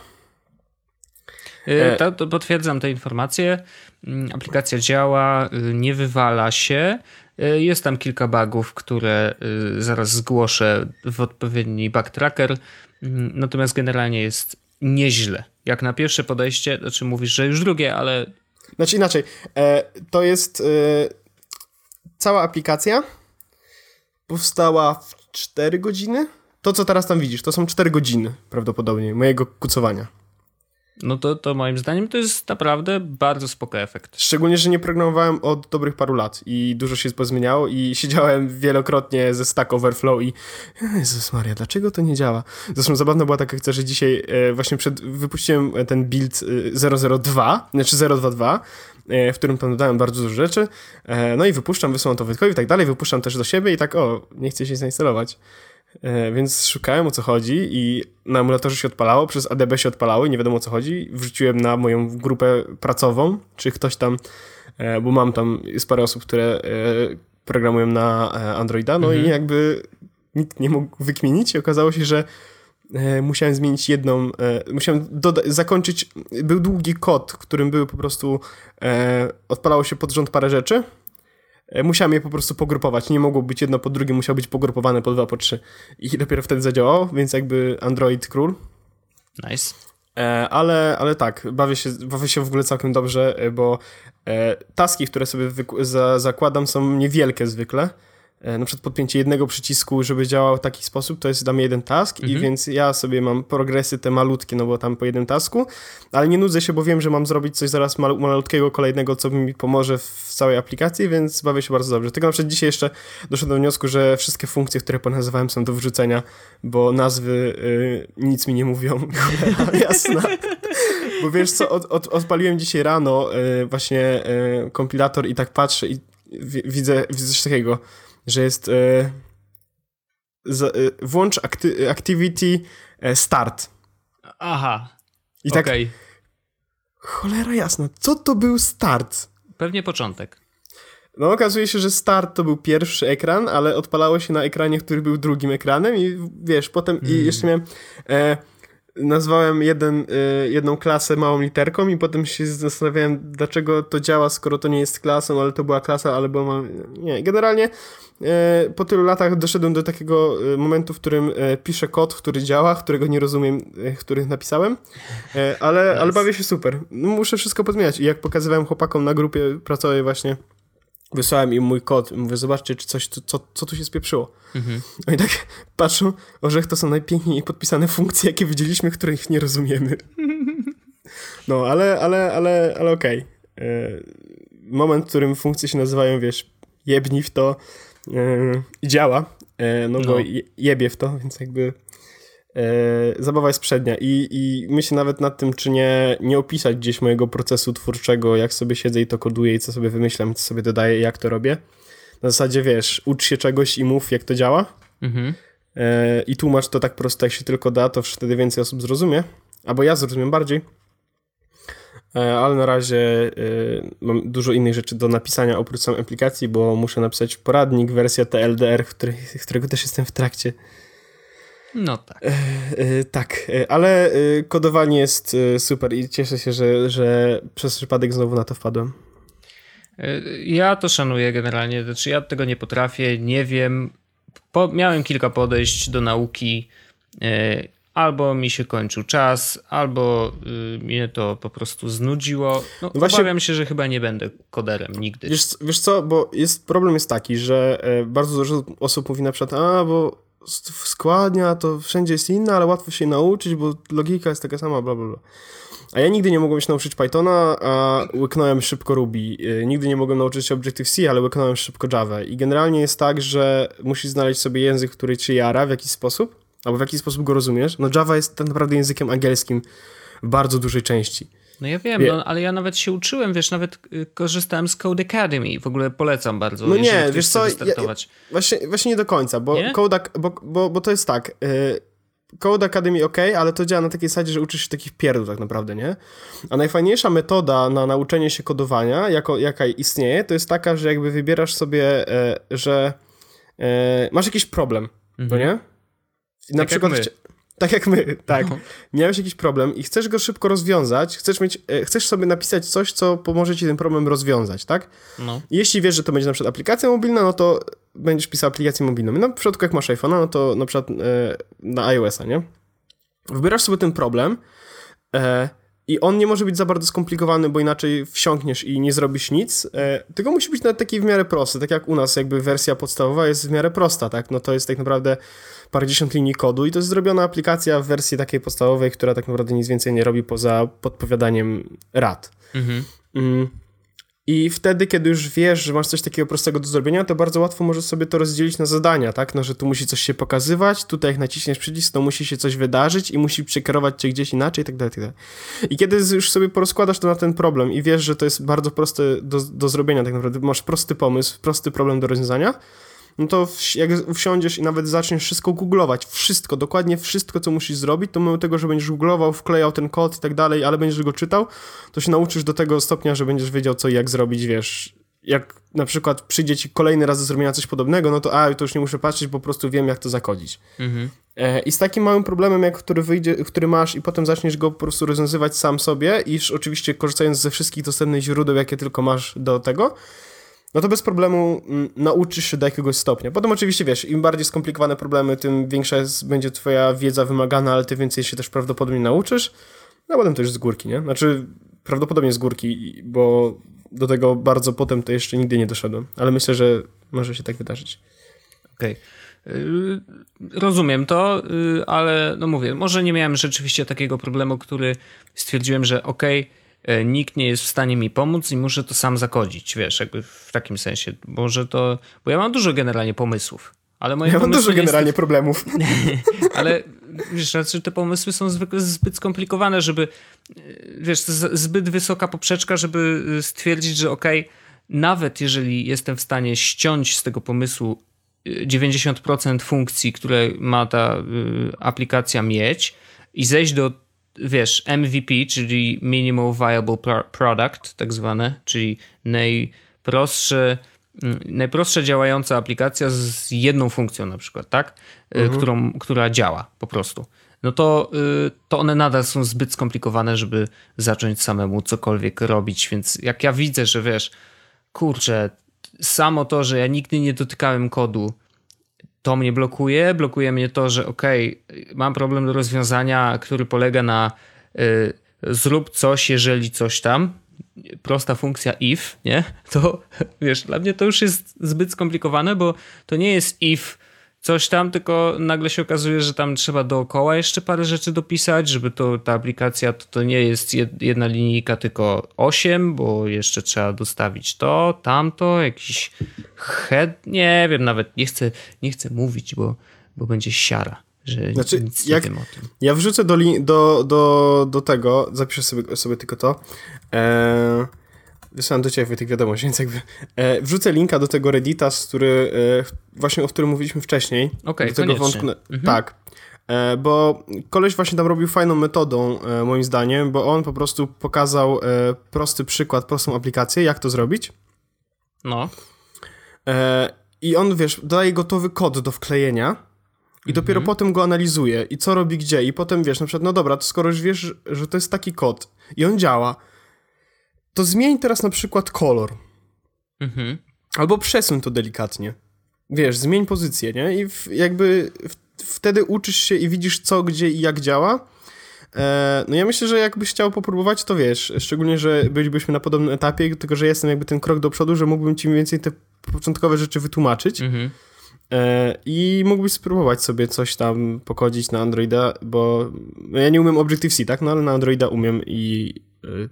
E, to, to potwierdzam te informacje. Mm, aplikacja działa, y, nie wywala się. Y, jest tam kilka bugów, które y, zaraz zgłoszę w odpowiedni bug tracker. Mm, natomiast generalnie jest nieźle. Jak na pierwsze podejście, znaczy mówisz, że już drugie, ale. Znaczy inaczej. E, to jest e, cała aplikacja powstała w 4 godziny. To, co teraz tam widzisz, to są 4 godziny prawdopodobnie mojego kucowania. No to, to moim zdaniem to jest naprawdę bardzo spoko efekt. Szczególnie, że nie programowałem od dobrych paru lat i dużo się pozmieniało i *laughs* siedziałem wielokrotnie ze Stack Overflow i Jezus Maria, dlaczego to nie działa? Zresztą zabawna była taka akcja, że dzisiaj e, właśnie przed, wypuściłem ten build 002, e, znaczy 022, e, w którym tam dodałem bardzo dużo rzeczy, no i wypuszczam, wysyłam to Wojtkowi i tak dalej, wypuszczam też do siebie i tak, o, nie chcę się zainstalować. E, więc szukałem o co chodzi i na emulatorze się odpalało, przez ADB się odpalało i nie wiadomo o co chodzi. Wrzuciłem na moją grupę pracową, czy ktoś tam, e, bo mam tam, jest parę osób, które e, programują na Androida, no mhm. i jakby nikt nie mógł wykminić i okazało się, że musiałem zmienić jedną, musiałem zakończyć, był długi kod, w którym były po prostu, odpalało się pod rząd parę rzeczy, musiałem je po prostu pogrupować. Nie mogło być jedno po drugim, musiało być pogrupowane po dwa, po trzy. I dopiero wtedy zadziałało, więc jakby Android król. Nice. E, ale, ale tak, bawię się, bawię się w ogóle całkiem dobrze, e, bo taski, które sobie za zakładam są niewielkie zwykle E, na przykład podpięcie jednego przycisku, żeby działał w taki sposób, to jest dla mnie jeden task mhm. i więc ja sobie mam progresy te malutkie, no bo tam po jednym tasku, ale nie nudzę się, bo wiem, że mam zrobić coś zaraz mal malutkiego, kolejnego, co mi pomoże w całej aplikacji, więc bawię się bardzo dobrze. Tylko na przykład dzisiaj jeszcze doszedłem do wniosku, że wszystkie funkcje, które ponazywałem są do wrzucenia, bo nazwy y, nic mi nie mówią. *laughs* Jasna. bo wiesz co, od, od, odpaliłem dzisiaj rano y, właśnie y, kompilator i tak patrzę i widzę, widzę coś takiego że jest e, z, e, włącz acti activity e, start. Aha. I tak okay. cholera jasna, co to był start? Pewnie początek. No okazuje się, że start to był pierwszy ekran, ale odpalało się na ekranie, który był drugim ekranem i wiesz, potem i jeszcze miałem e, nazwałem jeden, y, jedną klasę małą literką i potem się zastanawiałem, dlaczego to działa, skoro to nie jest klasą, ale to była klasa, ale była... Nie, generalnie y, po tylu latach doszedłem do takiego y, momentu, w którym piszę kod, który działa, którego nie rozumiem, który napisałem, ale, ale bawię się super. Muszę wszystko pozmieniać i jak pokazywałem chłopakom na grupie pracowej właśnie Wysłałem im mój kod. Mówię, zobaczcie, czy coś, co, co tu się spieprzyło. Mhm. Oni tak patrzą, orzech to są najpiękniej podpisane funkcje, jakie widzieliśmy, których nie rozumiemy. No, ale, ale, ale, ale okej. Okay. E, moment, w którym funkcje się nazywają, wiesz, jebni w to yy, i działa, yy, no, no, bo jebie w to, więc jakby E, zabawa jest przednia i, i myślę nawet nad tym, czy nie, nie opisać gdzieś mojego procesu twórczego, jak sobie siedzę i to koduję i co sobie wymyślam, co sobie dodaję, jak to robię. Na zasadzie, wiesz, ucz się czegoś i mów, jak to działa mhm. E, i tłumacz to tak prosto, jak się tylko da, to wtedy więcej osób zrozumie, albo ja zrozumiem bardziej. E, ale na razie mam dużo innych rzeczy do napisania oprócz samej aplikacji, bo muszę napisać poradnik, wersja TLDR, który, którego też jestem w trakcie. No tak. E, e, tak, e, ale e, kodowanie jest e, super i cieszę się, że, że przez przypadek znowu na to wpadłem. E, ja to szanuję generalnie, znaczy ja tego nie potrafię, nie wiem. Po, miałem kilka podejść do nauki. Albo mi się kończył czas, albo mnie to po prostu znudziło. No, no Właśnie, obawiam się, że chyba nie będę koderem nigdy. Wiesz, wiesz co, bo jest, problem jest taki, że bardzo dużo osób mówi na przykład, a bo składnia to wszędzie jest inna, ale łatwo się nauczyć, bo logika jest taka sama, bla, bla, bla. A ja nigdy nie mogłem się nauczyć Pythona, a łyknąłem szybko Ruby. Y, nigdy nie mogłem nauczyć się Objective-C, ale łyknąłem szybko Java. I generalnie jest tak, że musisz znaleźć sobie język, który cię jara w jakiś sposób, albo w jakiś sposób go rozumiesz. No Java jest tak naprawdę językiem angielskim w bardzo dużej części. No ja wiem, no, ale ja nawet się uczyłem, wiesz, nawet y, korzystałem z Code Academy. W ogóle polecam bardzo. No nie, wiesz co, ja, ja, właśnie, właśnie nie do końca, bo, Code, bo, bo, bo to jest tak. Y, Code Academy ok, ale to działa na takiej zasadzie, że uczysz się takich pierdół tak naprawdę, nie? A najfajniejsza metoda na nauczenie się kodowania, jako, jaka istnieje, to jest taka, że jakby wybierasz sobie, e, że e, masz jakiś problem, mhm. no nie? Na tak przykład tak jak my, tak. No. Miałeś jakiś problem i chcesz go szybko rozwiązać, chcesz mieć, e, chcesz sobie napisać coś, co pomoże ci ten problem rozwiązać, tak? No. jeśli wiesz, że to będzie na przykład aplikacja mobilna, no to będziesz pisał aplikację mobilną. I na przypadku jak masz iPhone'a, no to na przykład e, na iOS-a, nie? Wybierasz sobie ten problem e, I on nie może być za bardzo skomplikowany, bo inaczej wsiąkniesz i nie zrobisz nic, e, tylko musi być nawet taki w miarę prosty, tak jak u nas jakby wersja podstawowa jest w miarę prosta, tak, no to jest tak naprawdę parędziesiąt linii kodu i to jest zrobiona aplikacja w wersji takiej podstawowej, która tak naprawdę nic więcej nie robi poza podpowiadaniem rad. Mhm. Mm. I wtedy, kiedy już wiesz, że masz coś takiego prostego do zrobienia, to bardzo łatwo możesz sobie to rozdzielić na zadania, tak? No, że tu musi coś się pokazywać, tutaj jak naciśniesz przycisk, to musi się coś wydarzyć i musi przekierować cię gdzieś inaczej tak dalej, tak dalej. I kiedy już sobie porozkładasz to na ten problem i wiesz, że to jest bardzo proste do, do zrobienia tak naprawdę, masz prosty pomysł, prosty problem do rozwiązania, no to jak wsiądziesz i nawet zaczniesz wszystko googlować, wszystko, dokładnie wszystko, co musisz zrobić, to mimo tego, że będziesz googlował, wklejał ten kod i tak dalej, ale będziesz go czytał, to się nauczysz do tego stopnia, że będziesz wiedział, co i jak zrobić, wiesz, jak na przykład przyjdzie ci kolejny raz do zrobienia coś podobnego, no to a, to już nie muszę patrzeć, po prostu wiem, jak to zakodzić. Mhm. E, I z takim małym problemem, jak który wyjdzie, który masz i potem zaczniesz go po prostu rozwiązywać sam sobie, iż oczywiście korzystając ze wszystkich dostępnych źródeł, jakie tylko masz do tego, no to bez problemu mm, nauczysz się do jakiegoś stopnia. Potem oczywiście, wiesz, im bardziej skomplikowane problemy, tym większa jest, będzie twoja wiedza wymagana, ale ty więcej się też prawdopodobnie nauczysz, no a potem już z górki, nie? Znaczy, prawdopodobnie z górki, bo do tego bardzo potem to jeszcze nigdy nie doszedłem, ale myślę, że może się tak wydarzyć. Okej. Okay. Rozumiem to, y, ale no mówię, może nie miałem rzeczywiście takiego problemu, który stwierdziłem, że okej, okay, nikt nie jest w stanie mi pomóc i muszę to sam zakodzić, wiesz, jakby w takim sensie. Może to, bo ja mam dużo generalnie pomysłów. Ale moje ja mam dużo generalnie problemów. *laughs* *laughs* ale wiesz, znaczy te pomysły są zwykle zbyt skomplikowane, żeby e, wiesz, to zbyt wysoka poprzeczka, żeby e, stwierdzić, że okej, okay, nawet jeżeli jestem w stanie ściąć z tego pomysłu 90% funkcji, które ma ta aplikacja mieć i zejść do wiesz, MVP, czyli Minimal Viable Product, tak zwane, czyli najprostsze, mm, najprostsza działająca aplikacja z jedną funkcją na przykład, tak? Y, mhm. Którą, która działa po prostu. No to, y, to one nadal są zbyt skomplikowane, żeby zacząć samemu cokolwiek robić, więc jak ja widzę, że wiesz, kurczę, samo to, że ja nigdy nie dotykałem kodu, to mnie blokuje. Blokuje mnie to, że ok, mam problem do rozwiązania, który polega na y, zrób coś, jeżeli coś tam. Prosta funkcja if, nie? *laughs* To wiesz, dla mnie to już jest zbyt skomplikowane, bo to nie jest if coś tam, tylko nagle się okazuje, że tam trzeba dookoła jeszcze parę rzeczy dopisać, żeby to ta aplikacja to, to nie jest jedna linijka, tylko osiem, bo jeszcze trzeba dostawić to, tamto, jakiś head, nie wiem, nawet nie chcę, nie chcę mówić, bo, bo będzie siara. Że znaczy, nic jak, nie wiem o tym. Ja wrzucę do, do, do, do tego, zapiszę sobie, sobie tylko to. Eee, wysłałem do ciebie tych wiadomości, *laughs* więc jakby e, wrzucę linka do tego Reddita, z który, e, właśnie o którym mówiliśmy wcześniej. Okay, do tego wątku. Mhm. Tak. E, bo koleś właśnie tam robił fajną metodą, e, moim zdaniem, bo on po prostu pokazał e, prosty przykład, prostą aplikację, jak to zrobić. No. E, I on, wiesz, daje gotowy kod do wklejenia i dopiero mhm. potem go analizuje i co robi gdzie i potem wiesz, na przykład, no dobra, to skoro już wiesz, że to jest taki kod i on działa, to zmień teraz na przykład kolor. Mhm. Albo przesuń to delikatnie. Wiesz, zmień pozycję, nie? I w, jakby w, wtedy uczysz się i widzisz co, gdzie i jak działa. E, no ja myślę, że jakbyś chciał popróbować, to wiesz, szczególnie, że bylibyśmy na podobnym etapie, tylko że jestem jakby ten krok do przodu, że mógłbym ci mniej więcej te początkowe rzeczy wytłumaczyć. Mhm. E, I mógłbyś spróbować sobie coś tam pokodzić na Androida, bo ja nie umiem Objective-C, tak? No ale na Androida umiem i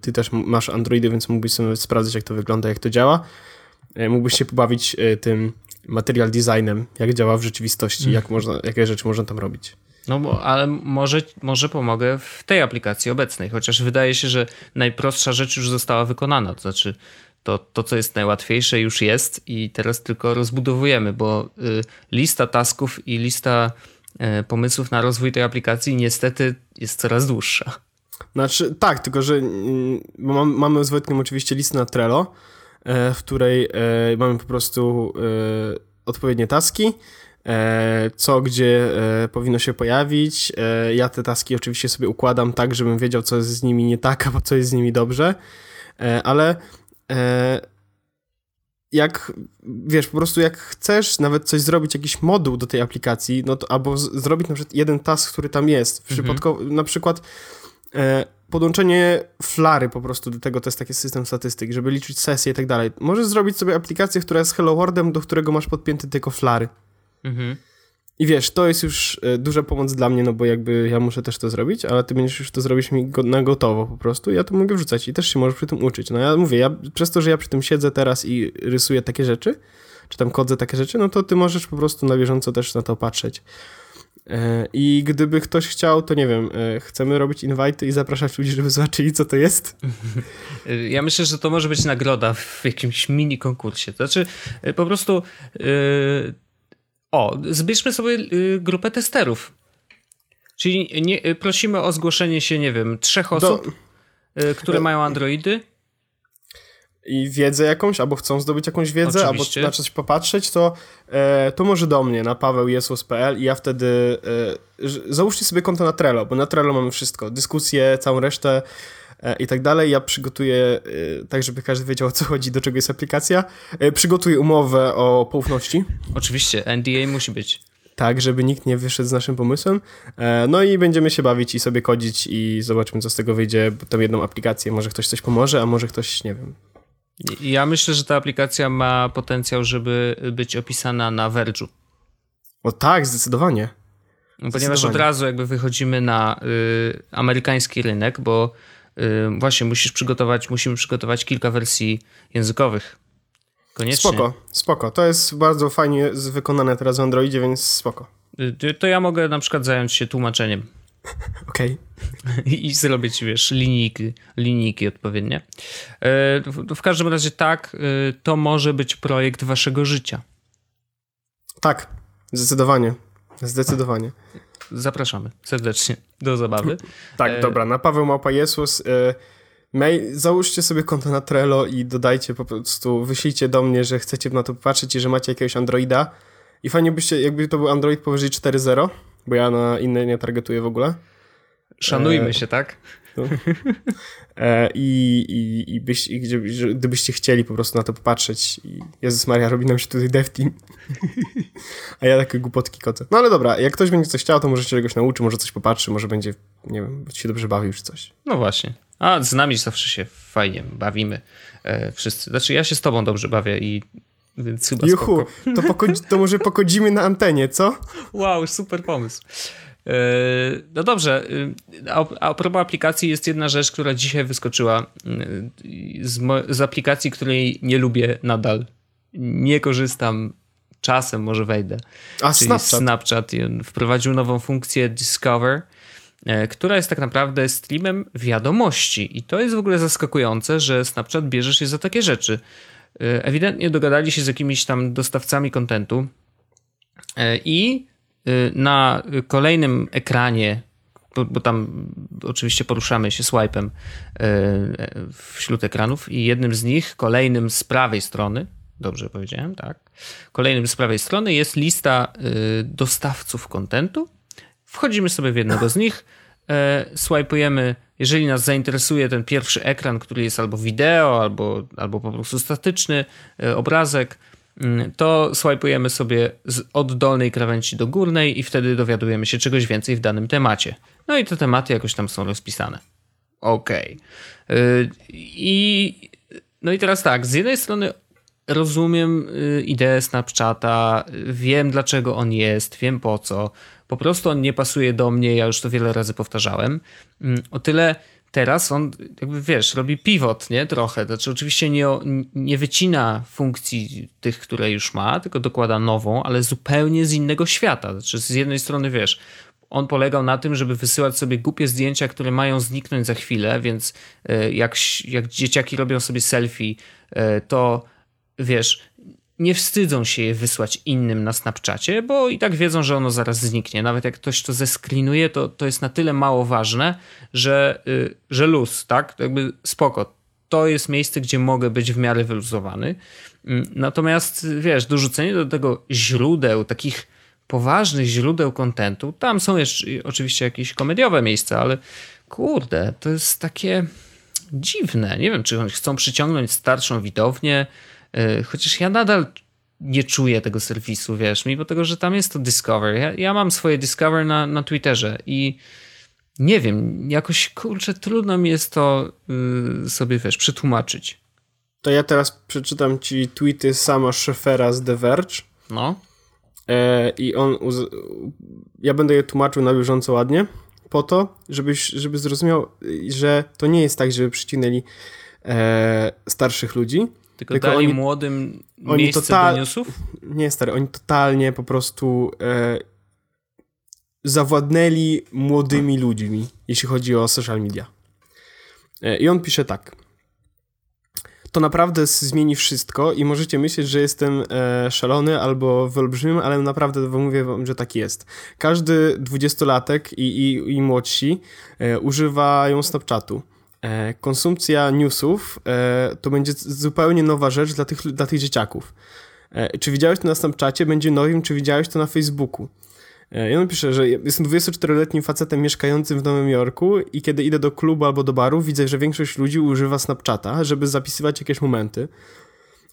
ty też masz Androidy, więc mógłbyś sobie sprawdzić, jak to wygląda, jak to działa. Y, mógłbyś się pobawić y, tym material designem, jak działa w rzeczywistości, jak mhm. można, jakie rzeczy można tam robić. No, bo, ale może, może pomogę w tej aplikacji obecnej, chociaż wydaje się, że najprostsza rzecz już została wykonana. To znaczy, to, to co jest najłatwiejsze, już jest i teraz tylko rozbudowujemy, bo y, lista tasków i lista y, pomysłów na rozwój tej aplikacji niestety jest coraz dłuższa. Znaczy, tak, tylko że mm, mam, mamy z Wojtkiem oczywiście listę na Trello, e, w której e, mamy po prostu e, odpowiednie taski, co gdzie powinno się pojawić. Ja te taski oczywiście sobie układam tak, żebym wiedział, co jest z nimi nie tak, albo co jest z nimi dobrze, ale jak, wiesz, po prostu jak chcesz nawet coś zrobić, jakiś moduł do tej aplikacji, no to albo z, zrobić na przykład jeden task, który tam jest, mhm. na przykład e, podłączenie flary po prostu do tego, to jest taki system statystyk, żeby liczyć sesje i tak dalej. Możesz zrobić sobie aplikację, która jest Hello Worldem, do którego masz podpięty tylko flary. Mhm. I wiesz, to jest już e, duża pomoc dla mnie, no bo jakby ja muszę też to zrobić, ale ty będziesz już to zrobić mi go, na gotowo po prostu. Ja to mogę wrzucać i też się możesz przy tym uczyć. No ja mówię, ja przez to, że ja przy tym siedzę teraz i rysuję takie rzeczy, czy tam kodzę takie rzeczy, no to ty możesz po prostu na bieżąco też na to patrzeć. E, I gdyby ktoś chciał, to nie wiem, e, chcemy robić invite i zapraszać ludzi, żeby zobaczyli, co to jest? *laughs* Ja myślę, że to może być nagroda w jakimś mini konkursie. To znaczy, po prostu. Yy o, zbierzmy sobie grupę testerów. Czyli nie, prosimy o zgłoszenie się, nie wiem, trzech osób, Do... Które mają Androidy. I wiedzę jakąś, albo chcą zdobyć jakąś wiedzę, Oczywiście. albo na coś popatrzeć, to, e, to może do mnie na pawełjesus.pl i ja wtedy e, załóżcie sobie konto na Trello, bo na Trello mamy wszystko, dyskusje, całą resztę E, i tak dalej. Ja przygotuję, e, tak żeby każdy wiedział o co chodzi, do czego jest aplikacja. E, przygotuję umowę o poufności. Oczywiście, NDA musi być. Tak, żeby nikt nie wyszedł z naszym pomysłem. No i będziemy się bawić i sobie kodzić i zobaczymy, co z tego wyjdzie. Tą jedną aplikację, może ktoś coś pomoże, a może ktoś, nie wiem. Ja myślę, że ta aplikacja ma potencjał, żeby być opisana na Verge'u. O tak, zdecydowanie. Ponieważ od razu jakby wychodzimy na y, amerykański rynek, bo właśnie musisz przygotować, musimy przygotować kilka wersji językowych. Koniecznie. Spoko, spoko. To jest bardzo fajnie wykonane teraz w Androidzie, więc spoko. Y, to ja mogę na przykład zająć się tłumaczeniem. *laughs* Okej. Okay. I zrobić, wiesz, linijki, linijki odpowiednie. Y, w każdym razie tak, y, to może być projekt waszego życia. Tak, zdecydowanie. Zdecydowanie zapraszamy serdecznie do zabawy. *laughs* Tak, e... dobra, na Paweł Małpa Jesus. E... Mail, załóżcie sobie konto na Trello i dodajcie po prostu, wyślijcie do mnie, że chcecie na to popatrzeć i że macie jakiegoś Androida. I fajnie byście, jakby to był Android powyżej 4.0, bo ja na inne nie targetuję w ogóle. Szanujmy e... się, tak? No. E, I, i, i, byś, i gdybyście chcieli po prostu na to popatrzeć i Jezus Maria, robi nam się tutaj dev team. *laughs* A ja takie głupotki kocę. No ale dobra, jak ktoś będzie coś chciał, to może się czegoś nauczy, może coś popatrzy, może będzie, nie wiem, się dobrze bawił czy coś. No właśnie. A z nami zawsze się fajnie bawimy e, wszyscy. Znaczy ja się z tobą dobrze bawię i więc chyba Juhu, to, to może pokodzimy na antenie, co? Wow, super pomysł. Yy, no dobrze, yy, a propos aplikacji jest jedna rzecz, która dzisiaj wyskoczyła yy, z, z aplikacji, której nie lubię nadal. Nie korzystam, czasem może wejdę. A Czyli Snapchat. Snapchat wprowadził nową funkcję Discover, która jest tak naprawdę streamem wiadomości. I to jest w ogóle zaskakujące, że Snapchat bierze się za takie rzeczy. Ewidentnie dogadali się z jakimiś tam dostawcami kontentu i Y, na kolejnym ekranie, bo, bo, tam oczywiście poruszamy się swipem wśród ekranów i jednym z nich, kolejnym z prawej strony, dobrze powiedziałem, tak, kolejnym z prawej strony jest lista dostawców kontentu. Wchodzimy sobie w jednego z nich, swipujemy, jeżeli nas zainteresuje ten pierwszy ekran, który jest albo wideo, albo, albo po prostu statyczny obrazek, Mm, to swajpujemy sobie od dolnej krawędzi do górnej i wtedy dowiadujemy się czegoś więcej w danym temacie. No i te tematy jakoś tam są rozpisane. Okej. Okay. I no i teraz tak, z jednej strony rozumiem y, ideę Snapchata, wiem dlaczego on jest, wiem po co. Po prostu on nie pasuje do mnie, ja już to wiele razy powtarzałem. Mm, o tyle teraz on, jakby wiesz, robi pivot, nie? Trochę. Znaczy, oczywiście nie, nie wycina funkcji tych, które już ma, tylko dokłada nową, ale zupełnie z innego świata. Znaczy, z jednej strony, wiesz, on polegał na tym, żeby wysyłać sobie głupie zdjęcia, które mają zniknąć za chwilę, więc e, jak, jak dzieciaki robią sobie selfie, e, to wiesz, nie wstydzą się je wysłać innym na Snapchacie, bo i tak wiedzą, że ono zaraz zniknie. Nawet jak ktoś to zeskrinuje, to, to jest na tyle mało ważne, że, yy, że luz, tak? To jakby spoko. To jest miejsce, gdzie mogę być w miarę wyluzowany. Yy, natomiast wiesz, dorzucenie do tego źródeł, takich poważnych źródeł kontentu, tam są jeszcze oczywiście jakieś komediowe miejsca, ale kurde, to jest takie dziwne. Nie wiem, czy oni chcą przyciągnąć starszą widownię, chociaż ja nadal nie czuję tego serwisu, wiesz, mimo tego, że tam jest to Discover. Ja, ja mam swoje Discover na, na Twitterze i Nie wiem, jakoś kurczę, trudno mi jest to yy, sobie wiesz, przetłumaczyć. To ja teraz przeczytam ci tweety sama Scheffera z The Verge. No. E, I on. Ja będę je tłumaczył na bieżąco ładnie, po to, żebyś, żeby zrozumiał, że to nie jest tak, żeby przycinęli e, starszych ludzi. Tylko, tylko dali oni, młodym oni miejsce total, do newsów? Nie, stary, oni totalnie po prostu e, zawładnęli młodymi ludźmi, jeśli chodzi o social media. E, I on pisze tak. To naprawdę zmieni wszystko i możecie myśleć, że jestem e, szalony albo wyolbrzymim, ale naprawdę mówię wam, że tak jest. Każdy dwudziestolatek i, i, i młodsi e, używają Snapchatu. E, konsumpcja newsów e, to będzie zupełnie nowa rzecz dla tych, dla tych dzieciaków. E, czy widziałeś to na Snapchacie? Będzie nowym, czy widziałeś to na Facebooku? Ja napiszę, że jestem 24-letnim facetem mieszkającym w Nowym Jorku i kiedy idę do klubu albo do baru, widzę, że większość ludzi używa Snapchata, żeby zapisywać jakieś momenty.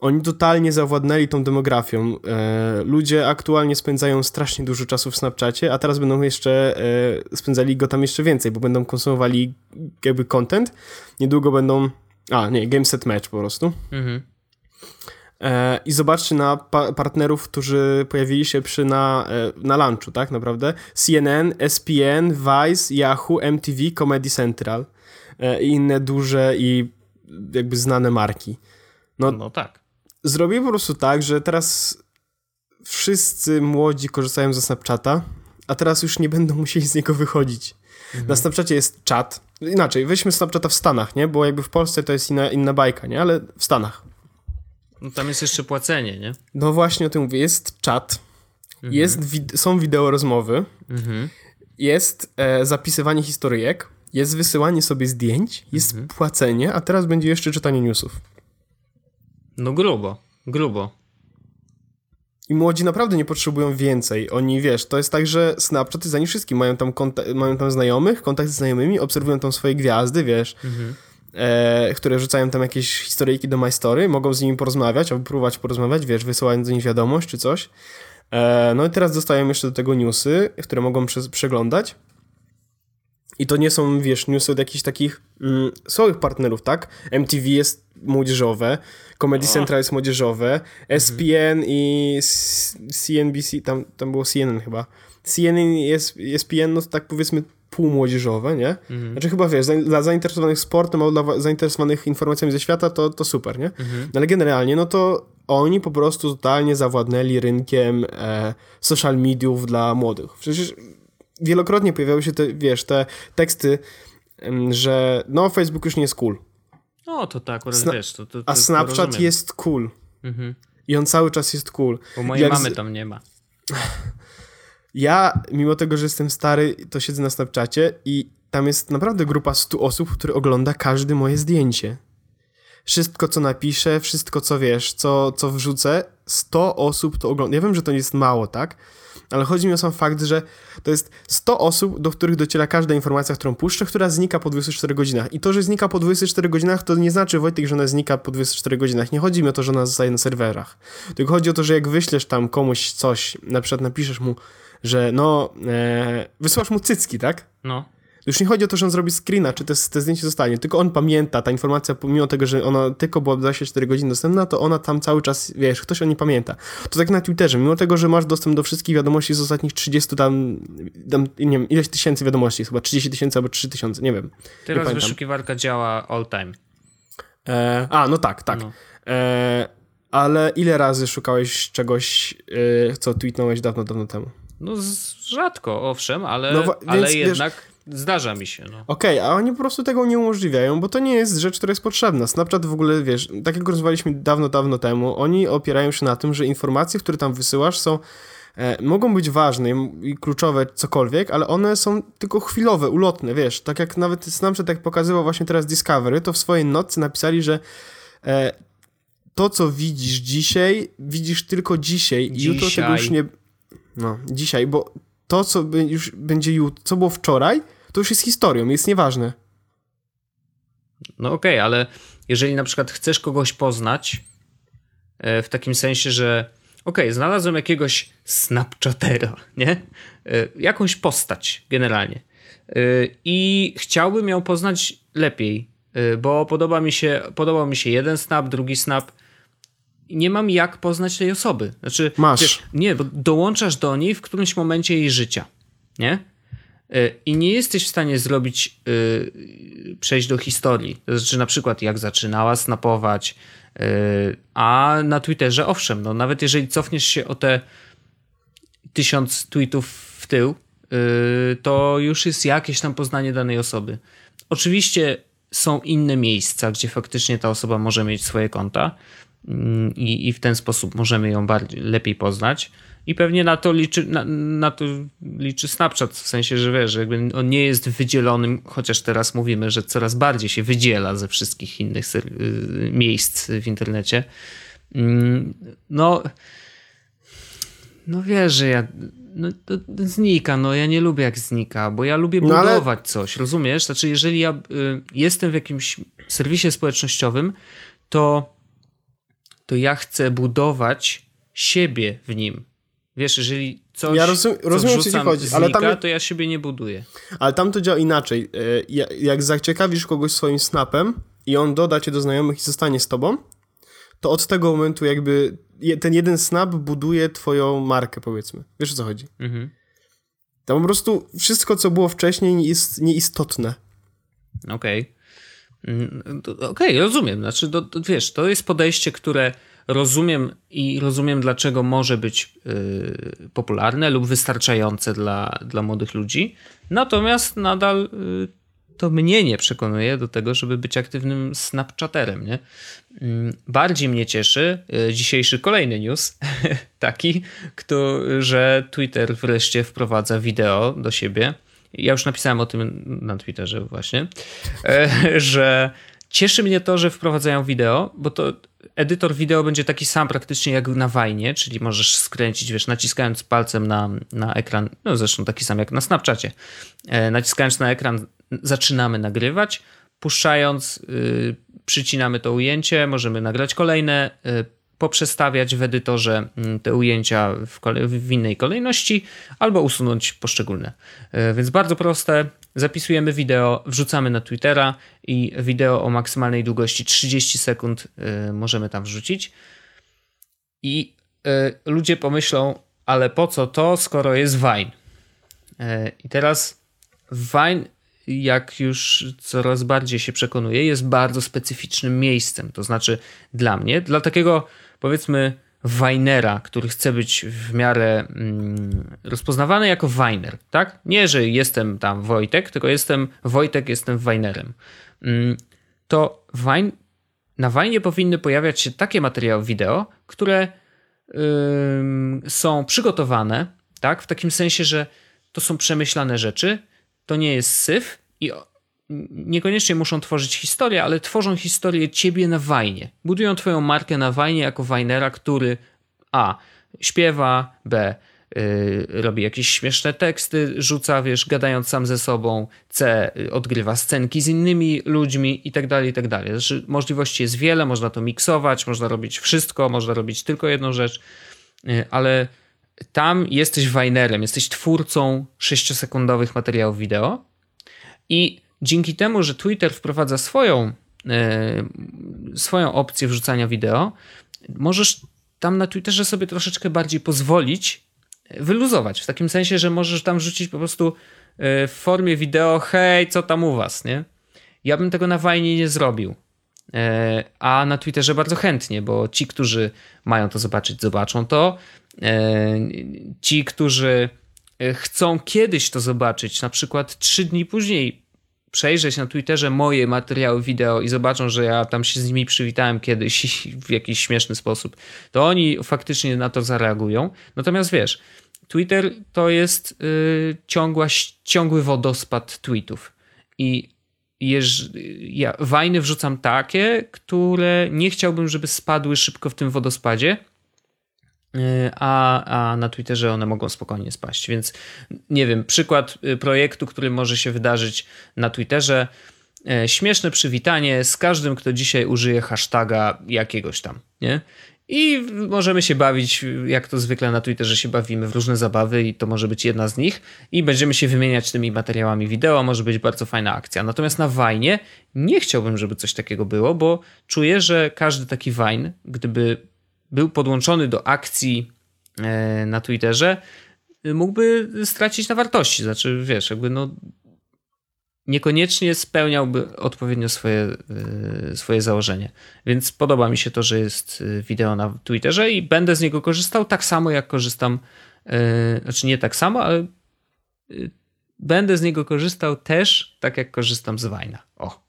Oni totalnie zawładnęli tą demografią. E, ludzie aktualnie spędzają strasznie dużo czasu w Snapchacie, a teraz będą jeszcze e, spędzali go tam jeszcze więcej, bo będą konsumowali jakby content. Niedługo będą. A, nie, game set match po prostu. Mhm. E, I zobaczcie na pa partnerów, którzy pojawili się przy na, na lunchu, tak naprawdę. CNN, SPN, Vice, Yahoo, MTV, Comedy Central i inne duże i jakby znane marki. No, no tak. Zrobię po prostu tak, że teraz wszyscy młodzi korzystają ze Snapchata, a teraz już nie będą musieli z niego wychodzić. Mhm. Na Snapchacie jest czat. Inaczej, weźmy Snapchata w Stanach, nie? Bo jakby w Polsce to jest inna, inna bajka, nie? Ale w Stanach no tam jest jeszcze płacenie, nie? No właśnie o tym mówię. Jest czat, mhm. jest są wideo rozmowy, mhm. jest e, zapisywanie historyjek, jest wysyłanie sobie zdjęć, jest mhm. płacenie, a teraz będzie jeszcze czytanie newsów. No grubo, grubo. I młodzi naprawdę nie potrzebują więcej. Oni, wiesz, to jest tak, że Snapchat jest za nich wszystkim. Mają tam, mają tam znajomych, kontakt z znajomymi, obserwują tam swoje gwiazdy, wiesz. Mhm e, które rzucają tam jakieś historyjki do My Story, mogą z nimi porozmawiać, albo próbować porozmawiać, wiesz, wysyłając do nich wiadomość czy coś. E, no i teraz dostają jeszcze do tego newsy, które mogą przeglądać. I to nie są, wiesz, newsy od jakichś takich mm, słabych partnerów, tak? MTV jest młodzieżowe, Comedy Central jest młodzieżowe, SPN mhm. i CNBC, tam, tam było CNN chyba. CNN jest, ESPN, no tak powiedzmy półmłodzieżowe, nie? Mhm. Znaczy chyba, wiesz, dla zainteresowanych sportem albo dla zainteresowanych informacjami ze świata, to, to super, nie? Mhm. No ale generalnie, no to oni po prostu totalnie zawładnęli rynkiem e, social mediów dla młodych. Przecież wielokrotnie pojawiały się te, wiesz, te teksty, że no, Facebook już nie jest cool. No, to tak, Sna wiesz, to, to, to A Snapchat jest cool. Mhm. I on cały czas jest cool. Bo mojej Jak mamy z... tam nie ma. *laughs* Ja, mimo tego, że jestem stary, to siedzę na Snapchacie i tam jest naprawdę grupa 100 osób, które ogląda każde moje zdjęcie. Wszystko, co napiszę, wszystko, co wiesz, co, co wrzucę, 100 osób to ogląda. Ja wiem, że to jest mało, tak? Ale chodzi mi o sam fakt, że to jest 100 osób, do których dociera każda informacja, którą puszczę, która znika po 24 godzinach. I to, że znika po 24 godzinach, to nie znaczy, Wojtek, że ona znika po 24 godzinach. Nie chodzi mi o to, że ona zostaje na serwerach. Tylko chodzi o to, że jak wyślesz tam komuś coś, na przykład napiszesz mu, że no, e, wysyłasz mu cycki, tak? No. Już nie chodzi o to, że on zrobi screena, czy te, te zdjęcie zostanie, tylko on pamięta, ta informacja, pomimo tego, że ona tylko była 24 godziny dostępna, to ona tam cały czas, wiesz, ktoś o niej pamięta. To tak na Twitterze, mimo tego, że masz dostęp do wszystkich wiadomości z ostatnich 30 tam, tam nie wiem, ileś tysięcy wiadomości, chyba 30 tysięcy albo 3 tysiące, nie wiem. Teraz nie wyszukiwarka działa all time. E, a, no tak, tak. No. E, ale ile razy szukałeś czegoś, e, co tweetnąłeś dawno, dawno temu? No rzadko, owszem, ale, no, ale jednak wiesz, zdarza mi się. No. Okej, okay, a oni po prostu tego nie umożliwiają, bo to nie jest rzecz, która jest potrzebna. Snapchat w ogóle, wiesz, tak jak rozmawialiśmy dawno, dawno temu, oni opierają się na tym, że informacje, które tam wysyłasz są e, mogą być ważne i kluczowe, cokolwiek, ale one są tylko chwilowe, ulotne, wiesz, tak jak nawet Snapchat jak pokazywał właśnie teraz Discovery, to w swojej nocy napisali, że e, to, co widzisz dzisiaj, widzisz tylko dzisiaj, dzisiaj. i jutro tego już nie no, dzisiaj, bo to, co już będzie jutro, co było wczoraj, to już jest historią, jest nieważne. No okej, okay, ale jeżeli na przykład chcesz kogoś poznać, e, w takim sensie, że okej, okay, znalazłem jakiegoś Snapchatera, nie? E, jakąś postać generalnie. I chciałbym ją poznać lepiej, bo podoba mi się, podobał mi się jeden snap, drugi snap. Nie mam jak poznać tej osoby. Znaczy, Masz. Wiesz, nie, bo dołączasz do niej w którymś momencie jej życia. Nie? I nie jesteś w stanie zrobić, yy, przejść do historii. To znaczy, na przykład, jak zaczynała snapować, yy, a na Twitterze, owszem, no, nawet jeżeli cofniesz się o te tysiąc tweetów w tył, yy, to już jest jakieś tam poznanie danej osoby. Oczywiście są inne miejsca, gdzie faktycznie ta osoba może mieć swoje konta i, i w ten sposób możemy ją bardziej, lepiej poznać. I pewnie na to liczy, na, na, to liczy Snapchat, w sensie, że wiesz, że jakby on nie jest wydzielonym, chociaż teraz mówimy, że coraz bardziej się wydziela ze wszystkich innych miejsc w internecie. Mm, no, no wiesz, że ja no, znika, no ja nie lubię jak znika, bo ja lubię no, budować ale... coś, rozumiesz? Znaczy, jeżeli ja y, jestem w jakimś serwisie społecznościowym, to, to ja chcę budować siebie w nim. Wiesz, jeżeli coś ja rozum, rozumiem, co ci chodzi, znika, ale tam, to ja siebie nie buduję. Ale tam to działa inaczej. E, jak zaciekawisz kogoś swoim snapem i on doda cię do znajomych i zostanie z tobą, to od tego momentu jakby ten jeden snap buduje twoją markę, powiedzmy. Wiesz o co chodzi? Mhm. Tam po prostu wszystko, co było wcześniej jest nieistotne. Okej. Okay. Mm, okej, okay, rozumiem. Znaczy, to, to, wiesz, to jest podejście, które rozumiem i rozumiem, dlaczego może być y, popularne lub wystarczające dla, dla młodych ludzi. Natomiast nadal y, to mnie nie przekonuje do tego, żeby być aktywnym Snapchaterem. Nie? Mm, bardziej mnie cieszy y, dzisiejszy kolejny news, *laughs* taki, kto, że Twitter wreszcie wprowadza wideo do siebie. Ja już napisałem o tym na Twitterze właśnie, e, *laughs* że cieszy mnie to, że wprowadzają wideo, bo to edytor wideo będzie taki sam praktycznie jak na Wajnie, czyli możesz skręcić, wiesz, naciskając palcem na, na ekran, no zresztą taki sam jak na Snapchacie, e, naciskając na ekran zaczynamy nagrywać, puszczając yy, przycinamy to ujęcie, możemy nagrać kolejne, yy, poprzestawiać w edytorze mm, te ujęcia w, w innej kolejności albo usunąć poszczególne. Yy, więc bardzo proste, zapisujemy wideo, wrzucamy na Twittera i wideo o maksymalnej długości 30 sekund y, możemy tam wrzucić. I y, ludzie pomyślą, ale po co to, skoro jest Vine? I teraz Vine, jak już coraz bardziej się przekonuje, jest bardzo specyficznym miejscem. To znaczy dla mnie, dla takiego powiedzmy Wajnera, który chce być w miarę mm, rozpoznawany jako Wajner, tak? Nie, że jestem tam Wojtek, tylko jestem Wojtek, jestem Wajnerem. Mm, to na Wajnie powinny pojawiać się takie materiały wideo, które są przygotowane, tak? W takim sensie, że to są przemyślane rzeczy, to nie jest syf i niekoniecznie muszą tworzyć historię, ale tworzą historię ciebie na wajnie. Budują twoją markę na wajnie jako wajnera, który a. śpiewa, b. Yy, robi jakieś śmieszne teksty, rzuca, wiesz, gadając sam ze sobą, c. odgrywa scenki z innymi ludźmi i tak dalej, i tak dalej. Znaczy, możliwości jest wiele, można to miksować, można robić wszystko, można robić tylko jedną rzecz, yy, ale tam jesteś wajnerem, jesteś twórcą 6-sekundowych materiałów wideo i dzięki temu, że Twitter wprowadza swoją, e, swoją opcję wrzucania wideo, możesz tam na Twitterze sobie troszeczkę bardziej pozwolić wyluzować. W takim sensie, że możesz tam wrzucić po prostu e, w formie wideo, hej, co tam u was, nie? Ja bym tego na Wajnie nie zrobił. E, a na Twitterze bardzo chętnie, bo ci, którzy mają to zobaczyć, zobaczą to. Ci, którzy chcą kiedyś to zobaczyć, na przykład trzy dni później, przejrzeć na Twitterze moje materiały wideo i zobaczą, że ja tam się z nimi przywitałem kiedyś *laughs* w jakiś śmieszny sposób, to oni faktycznie na to zareagują. Natomiast wiesz, Twitter to jest yy, ciągła, ciągły wodospad tweetów. I jeż, ja wajny wrzucam takie, które nie chciałbym, żeby spadły szybko w tym wodospadzie Y, a, a na Twitterze one mogą spokojnie spaść. Więc nie wiem, przykład y, projektu, który może się wydarzyć na Twitterze. Y, śmieszne przywitanie z każdym, kto dzisiaj użyje hashtaga jakiegoś tam, nie? I możemy się bawić, jak to zwykle na Twitterze się bawimy, w różne zabawy, i to może być jedna z nich. I będziemy się wymieniać tymi materiałami wideo, może być bardzo fajna akcja. Natomiast na Wajnie nie chciałbym, żeby coś takiego było, bo czuję, że każdy taki Wine, gdyby był podłączony do akcji e, na Twitterze, mógłby stracić na wartości. Znaczy, wiesz, jakby no niekoniecznie spełniałby odpowiednio swoje, y, swoje założenie. Więc podoba mi się to, że jest y, wideo na Twitterze i będę z niego korzystał tak samo, jak korzystam, znaczy nie tak samo, ale będę z niego korzystał też tak, jak korzystam z Wajna. O.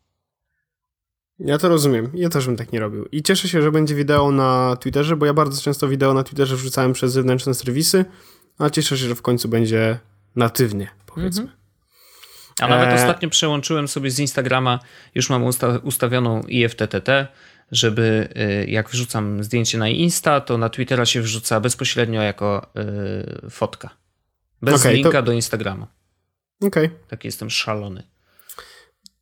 Ja to rozumiem. Ja też bym tak nie robił. I cieszę się, że będzie wideo na Twitterze, bo ja bardzo często wideo na Twitterze wrzucałem przez zewnętrzne serwisy, a cieszę się, że w końcu będzie natywnie, powiedzmy. Mhm. A nawet e... ostatnio przełączyłem sobie z Instagrama, już mam usta ustawioną IFTTT, żeby y, jak wrzucam zdjęcie na Insta, to na Twittera się wrzuca bezpośrednio jako y, fotka. Bez okay, linka to... do Instagrama. Okej. Okay. Taki jestem szalony.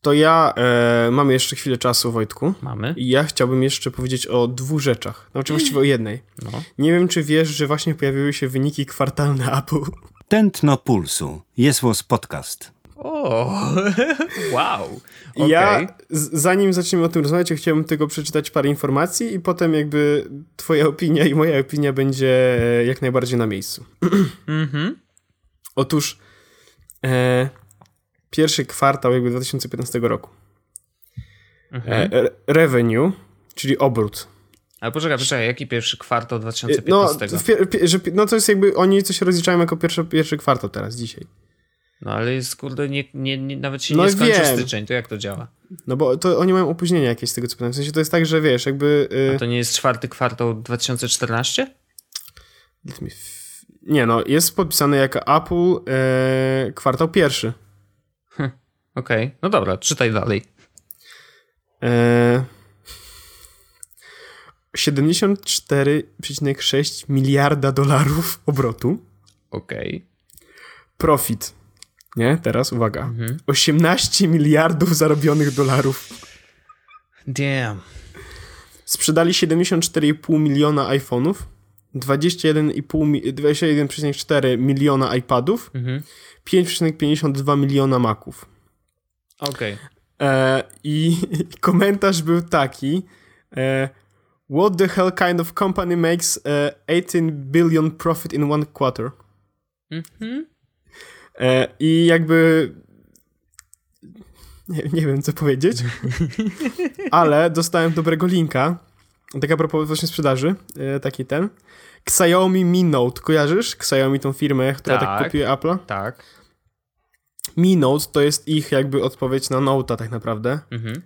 To ja e, mamy jeszcze chwilę czasu, Wojtku. Mamy. I ja chciałbym jeszcze powiedzieć o dwóch rzeczach. No, oczywiście o jednej. No. Nie wiem, czy wiesz, że właśnie pojawiły się wyniki kwartalne *laughs* Apple. Tętno Pulsu. Jest podcast. O, *laughs* wow. Okay. Ja, zanim zaczniemy o tym rozmawiać, chciałbym tylko przeczytać parę informacji i potem jakby twoja opinia i moja opinia będzie e, jak najbardziej na miejscu. *clears throat* Mhm. Otóż e, pierwszy kwartał jakby 2015 roku. Mhm. E, revenue, czyli obrót. Ale poczekaj, poczekaj, jaki pierwszy kwartał 2015? No, no to jest jakby, oni coś rozliczają jako pierwszy, pierwszy kwartał teraz, dzisiaj. No ale jest, kurde, nie, nie, nie, nawet się no nie skończy wiem. styczeń, to jak to działa? No bo to oni mają opóźnienia jakieś z tego, co pamiętam. W sensie to jest tak, że wiesz, jakby... Yy... A to nie jest czwarty kwartał 2014? Nie no, jest podpisane jako Apple yy, kwartał pierwszy. Okej, okay. no dobra, czytaj dalej. Yy... 74,6 miliarda dolarów obrotu. Okej. Okay. Profit nie? Teraz uwaga. Mhm. 18 miliardów zarobionych dolarów. Damn. Sprzedali 74,5 miliona iPhone'ów, 21,4 21 miliona iPadów, mhm. 5,52 miliona Maców. Okej. Okay. E, I *laughs* komentarz był taki. E, What the hell kind of company makes e, 18 billion profit in one quarter? Mhm. E, I jakby nie, nie wiem, co powiedzieć, *laughs* ale dostałem dobrego linka. Taka propos właśnie sprzedaży, e, taki ten. Xiaomi Mi Note, kojarzysz? Xiaomi tą firmę, która tak, tak Apple'a? Tak. Mi Note to jest ich jakby odpowiedź na Note'a tak naprawdę. Mhm.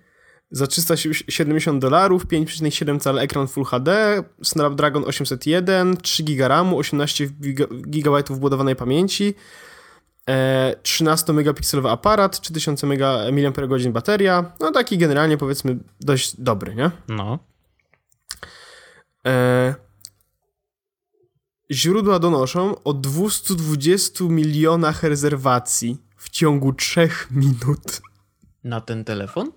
Za 370 dolarów, 5,7 cala ekran Full HD, Snapdragon 801, 3 GB RAMu, 18 GB wbudowanej pamięci, 13-megapikselowy aparat, 3000 mAh bateria, no taki generalnie powiedzmy dość dobry, nie? No. E, źródła donoszą o 220 milionach rezerwacji w ciągu 3 minut. Na ten telefon?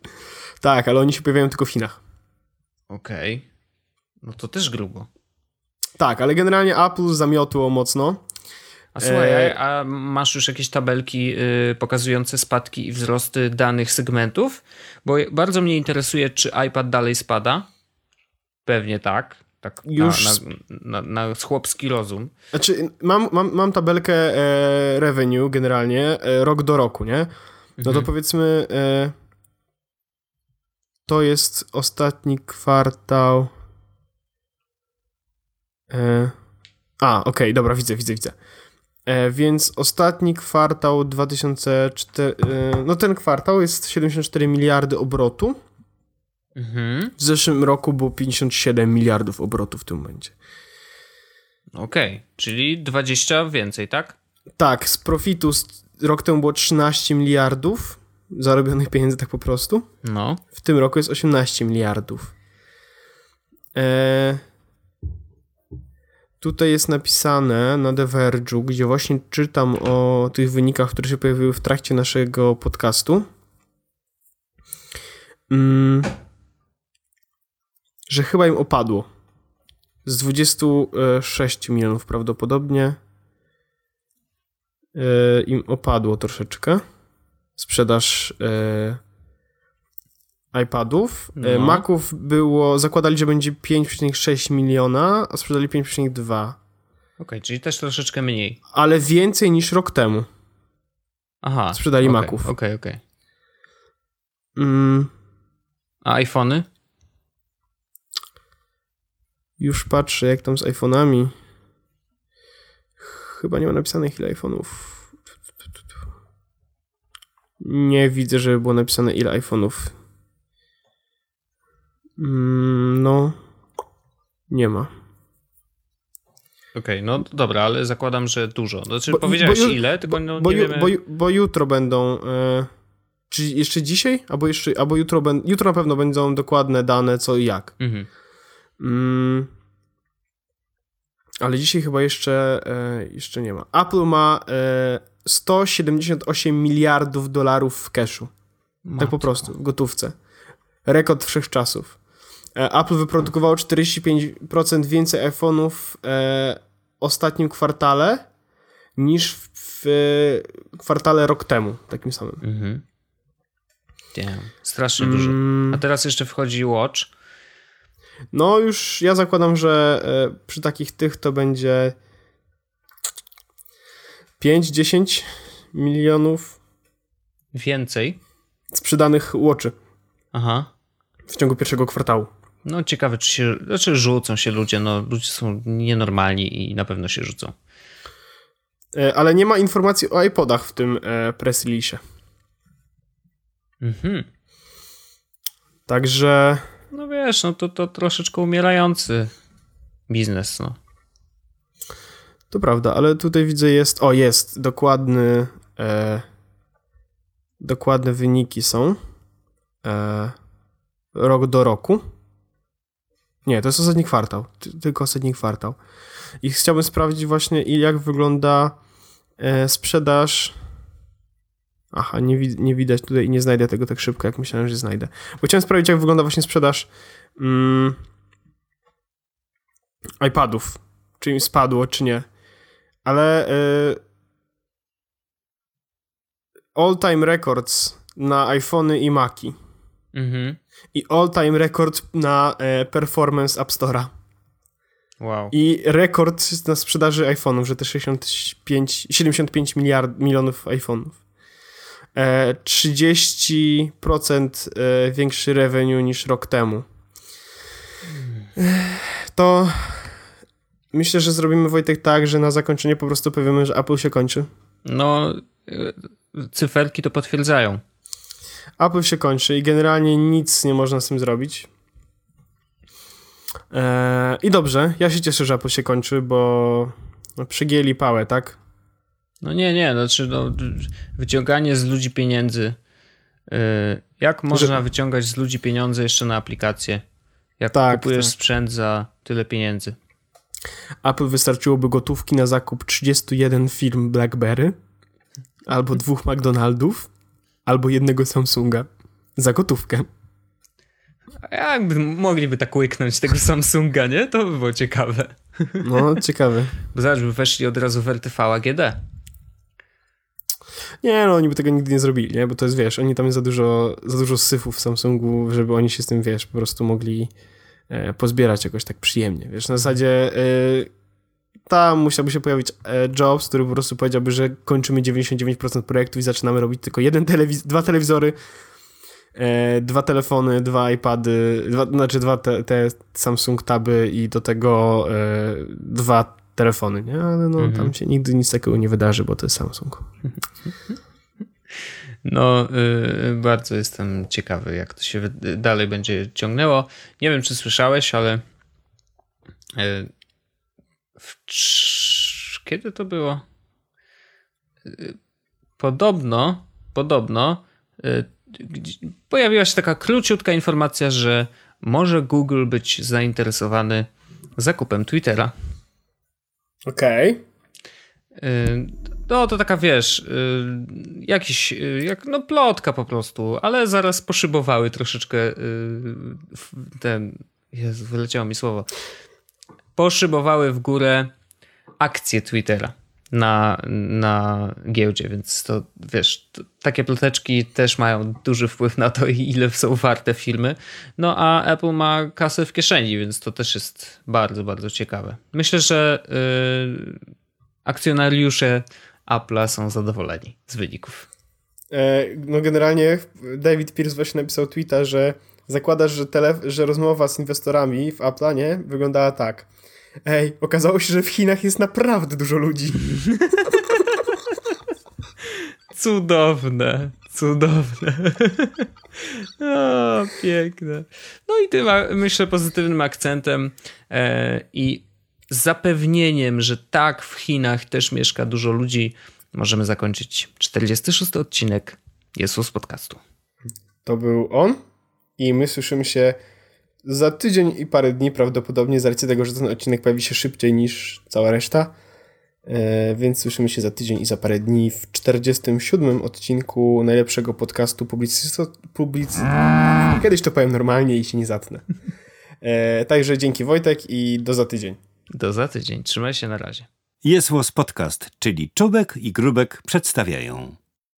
Tak, ale oni się pojawiają tylko w Chinach. Okej. Okay. No to też grubo. Tak, ale generalnie Apple zamiotło mocno. A słuchaj, e... a masz już jakieś tabelki y, pokazujące spadki i wzrosty danych segmentów? Bo bardzo mnie interesuje, czy iPad dalej spada. Pewnie tak. Tak już... na, na, na, na chłopski rozum. Znaczy, mam, mam, mam tabelkę e, revenue generalnie e, rok do roku, nie? No to mhm. powiedzmy e, to jest ostatni kwartał e, a, okej, okay, dobra, widzę, widzę, widzę. E, więc ostatni kwartał 2004, e, no ten kwartał jest 74 miliardy obrotu. Mhm. W zeszłym roku było 57 miliardów obrotu w tym momencie. Okej, okay. czyli 20 więcej, tak? Tak, z profitu rok temu było 13 miliardów zarobionych pieniędzy tak po prostu. No. W tym roku jest 18 miliardów. Eee, Tutaj jest napisane na The Verge'u, gdzie właśnie czytam o tych wynikach, które się pojawiły w trakcie naszego podcastu, mm, że chyba im opadło z 26 milionów prawdopodobnie e, im opadło troszeczkę sprzedaż e, iPadów. E, No. Maców było, zakładali, że będzie 5,6 miliona, a sprzedali 5,2. Okej, czyli też troszeczkę mniej. Ale więcej niż rok temu. Aha. Sprzedali okej, Maców. Okej, okej. Mm, A iPhony? Już patrzę, jak tam z iPhone'ami. Chyba nie ma napisanych ile iPhone'ów. Nie widzę, żeby było napisane ile iPhone'ów. Mm, no. Nie ma. Okej, no dobra, ale zakładam, że dużo. Znaczy Bo- powiedziałeś bo ile, tylko no, Bo, nie wiemy... bo, bo jutro będą. E, czy jeszcze dzisiaj? Albo, jeszcze, albo jutro, ben, jutro na pewno będą dokładne dane, co i jak. Mhm. Mm, ale dzisiaj chyba jeszcze, e, jeszcze nie ma. Apple ma e, 178 miliardów dolarów w cashu. Tak po Matko. prostu, w gotówce. Rekord wszechczasów. E, Apple wyprodukowało 45% więcej iPhone'ów e, ostatnim kwartale niż w, w kwartale rok temu, takim samym. Mhm. Damn. Strasznie dużo. Mm, A teraz jeszcze wchodzi Watch. No już ja zakładam, że e, przy takich tych to będzie 5-10 milionów Więcej. sprzedanych watchy Aha. w ciągu pierwszego kwartału. No ciekawe, czy się... Znaczy rzucą się ludzie, no ludzie są nienormalni i na pewno się rzucą. E, ale nie ma informacji o iPodach w tym e, press release. Mhm. Także No wiesz, no to, to troszeczkę umierający biznes, no. To prawda, ale tutaj widzę jest, o jest, dokładny, e, dokładne wyniki są e, rok do roku. Nie, to jest ostatni kwartał, ty, tylko ostatni kwartał. I chciałbym sprawdzić właśnie jak wygląda e, sprzedaż Aha, nie, nie widać tutaj i nie znajdę tego tak szybko, jak myślałem, że znajdę. Bo chciałem sprawdzić, jak wygląda właśnie sprzedaż mm, iPadów. Czy im spadło, czy nie. Ale y, all-time records na iPhony i Maci. Mhm. I all-time record na e, performance App Store'a. Wow. I rekord na sprzedaży iPhone'ów, że te 65, 75 miliard, milionów iPhone'ów. E, 30% e, większy revenue niż rok temu. Ech, To myślę, że zrobimy Wojtek tak, że na zakończenie po prostu powiemy, że Apple się kończy. No, cyferki to potwierdzają. Apple się kończy i generalnie nic nie można z tym zrobić. I dobrze, ja się cieszę, że Apple się kończy, bo no, przygięli pałę, tak? No nie, nie, znaczy no, wyciąganie z ludzi pieniędzy. y, Jak można wyciągać z ludzi pieniądze jeszcze na aplikację? Jak Tak, kupujesz tak. sprzęt za tyle pieniędzy? Apple wystarczyłoby gotówki na zakup 31 firm BlackBerry, albo dwóch McDonaldów, albo jednego Samsunga za gotówkę. A jakby mogliby tak łyknąć tego Samsunga, nie? To by było ciekawe. No, ciekawe. Bo zaraz by weszli od razu w RTV AGD. Nie, no oni by tego nigdy nie zrobili, nie? Bo to jest, wiesz, oni tam jest za dużo, za dużo syfów w Samsungu, żeby oni się z tym, wiesz, po prostu mogli e, pozbierać jakoś tak przyjemnie, wiesz, na zasadzie e, tam musiałby się pojawić e, Jobs, który po prostu powiedziałby, że kończymy 99% projektów i zaczynamy robić tylko jeden telewiz dwa telewizory, e, dwa telefony, dwa iPady, dwa, znaczy dwa te, te Samsung Taby i do tego e, dwa telefony, nie? Ale no Mhm. tam się nigdy nic takiego nie wydarzy, bo to jest Samsung. *laughs* No, y, bardzo jestem ciekawy, jak to się dalej będzie ciągnęło. Nie wiem, czy słyszałeś, ale y, kiedy to było? Y, Podobno, podobno pojawiła się taka króciutka informacja, że może Google być zainteresowany zakupem Twittera. Okej. Y, No, to taka, wiesz, y, jakiś, y, jak, no plotka po prostu, ale zaraz poszybowały troszeczkę y, ten, Jezu, wyleciało mi słowo. poszybowały w górę akcje Twittera na, na giełdzie, więc to wiesz, to, takie ploteczki też mają duży wpływ na to, ile są warte filmy. No a Apple ma kasę w kieszeni, więc to też jest bardzo, bardzo ciekawe. Myślę, że yy, akcjonariusze Apple'a są zadowoleni z wyników. E, no generalnie David Pierce właśnie napisał tweeta, że zakładasz, że, że rozmowa z inwestorami w Apple'a, nie? Wyglądała tak. Ej, okazało się, że w Chinach jest naprawdę dużo ludzi. Cudowne, cudowne. o, piękne. No i tym, myślę, pozytywnym akcentem e, i zapewnieniem, że tak, w Chinach też mieszka dużo ludzi, możemy zakończyć 46 odcinek Jesus Podcastu. To był on i my słyszymy się za tydzień i parę dni prawdopodobnie, z racji tego, że ten odcinek pojawi się szybciej niż cała reszta. E, więc słyszymy się za tydzień i za parę dni w 47 odcinku najlepszego podcastu publicysto... Publicy... Kiedyś to powiem normalnie i się nie zatnę. E, także dzięki Wojtek i do za tydzień. Do za tydzień. Trzymaj się na razie. Jest Podcast, czyli Czubek i Grubek przedstawiają.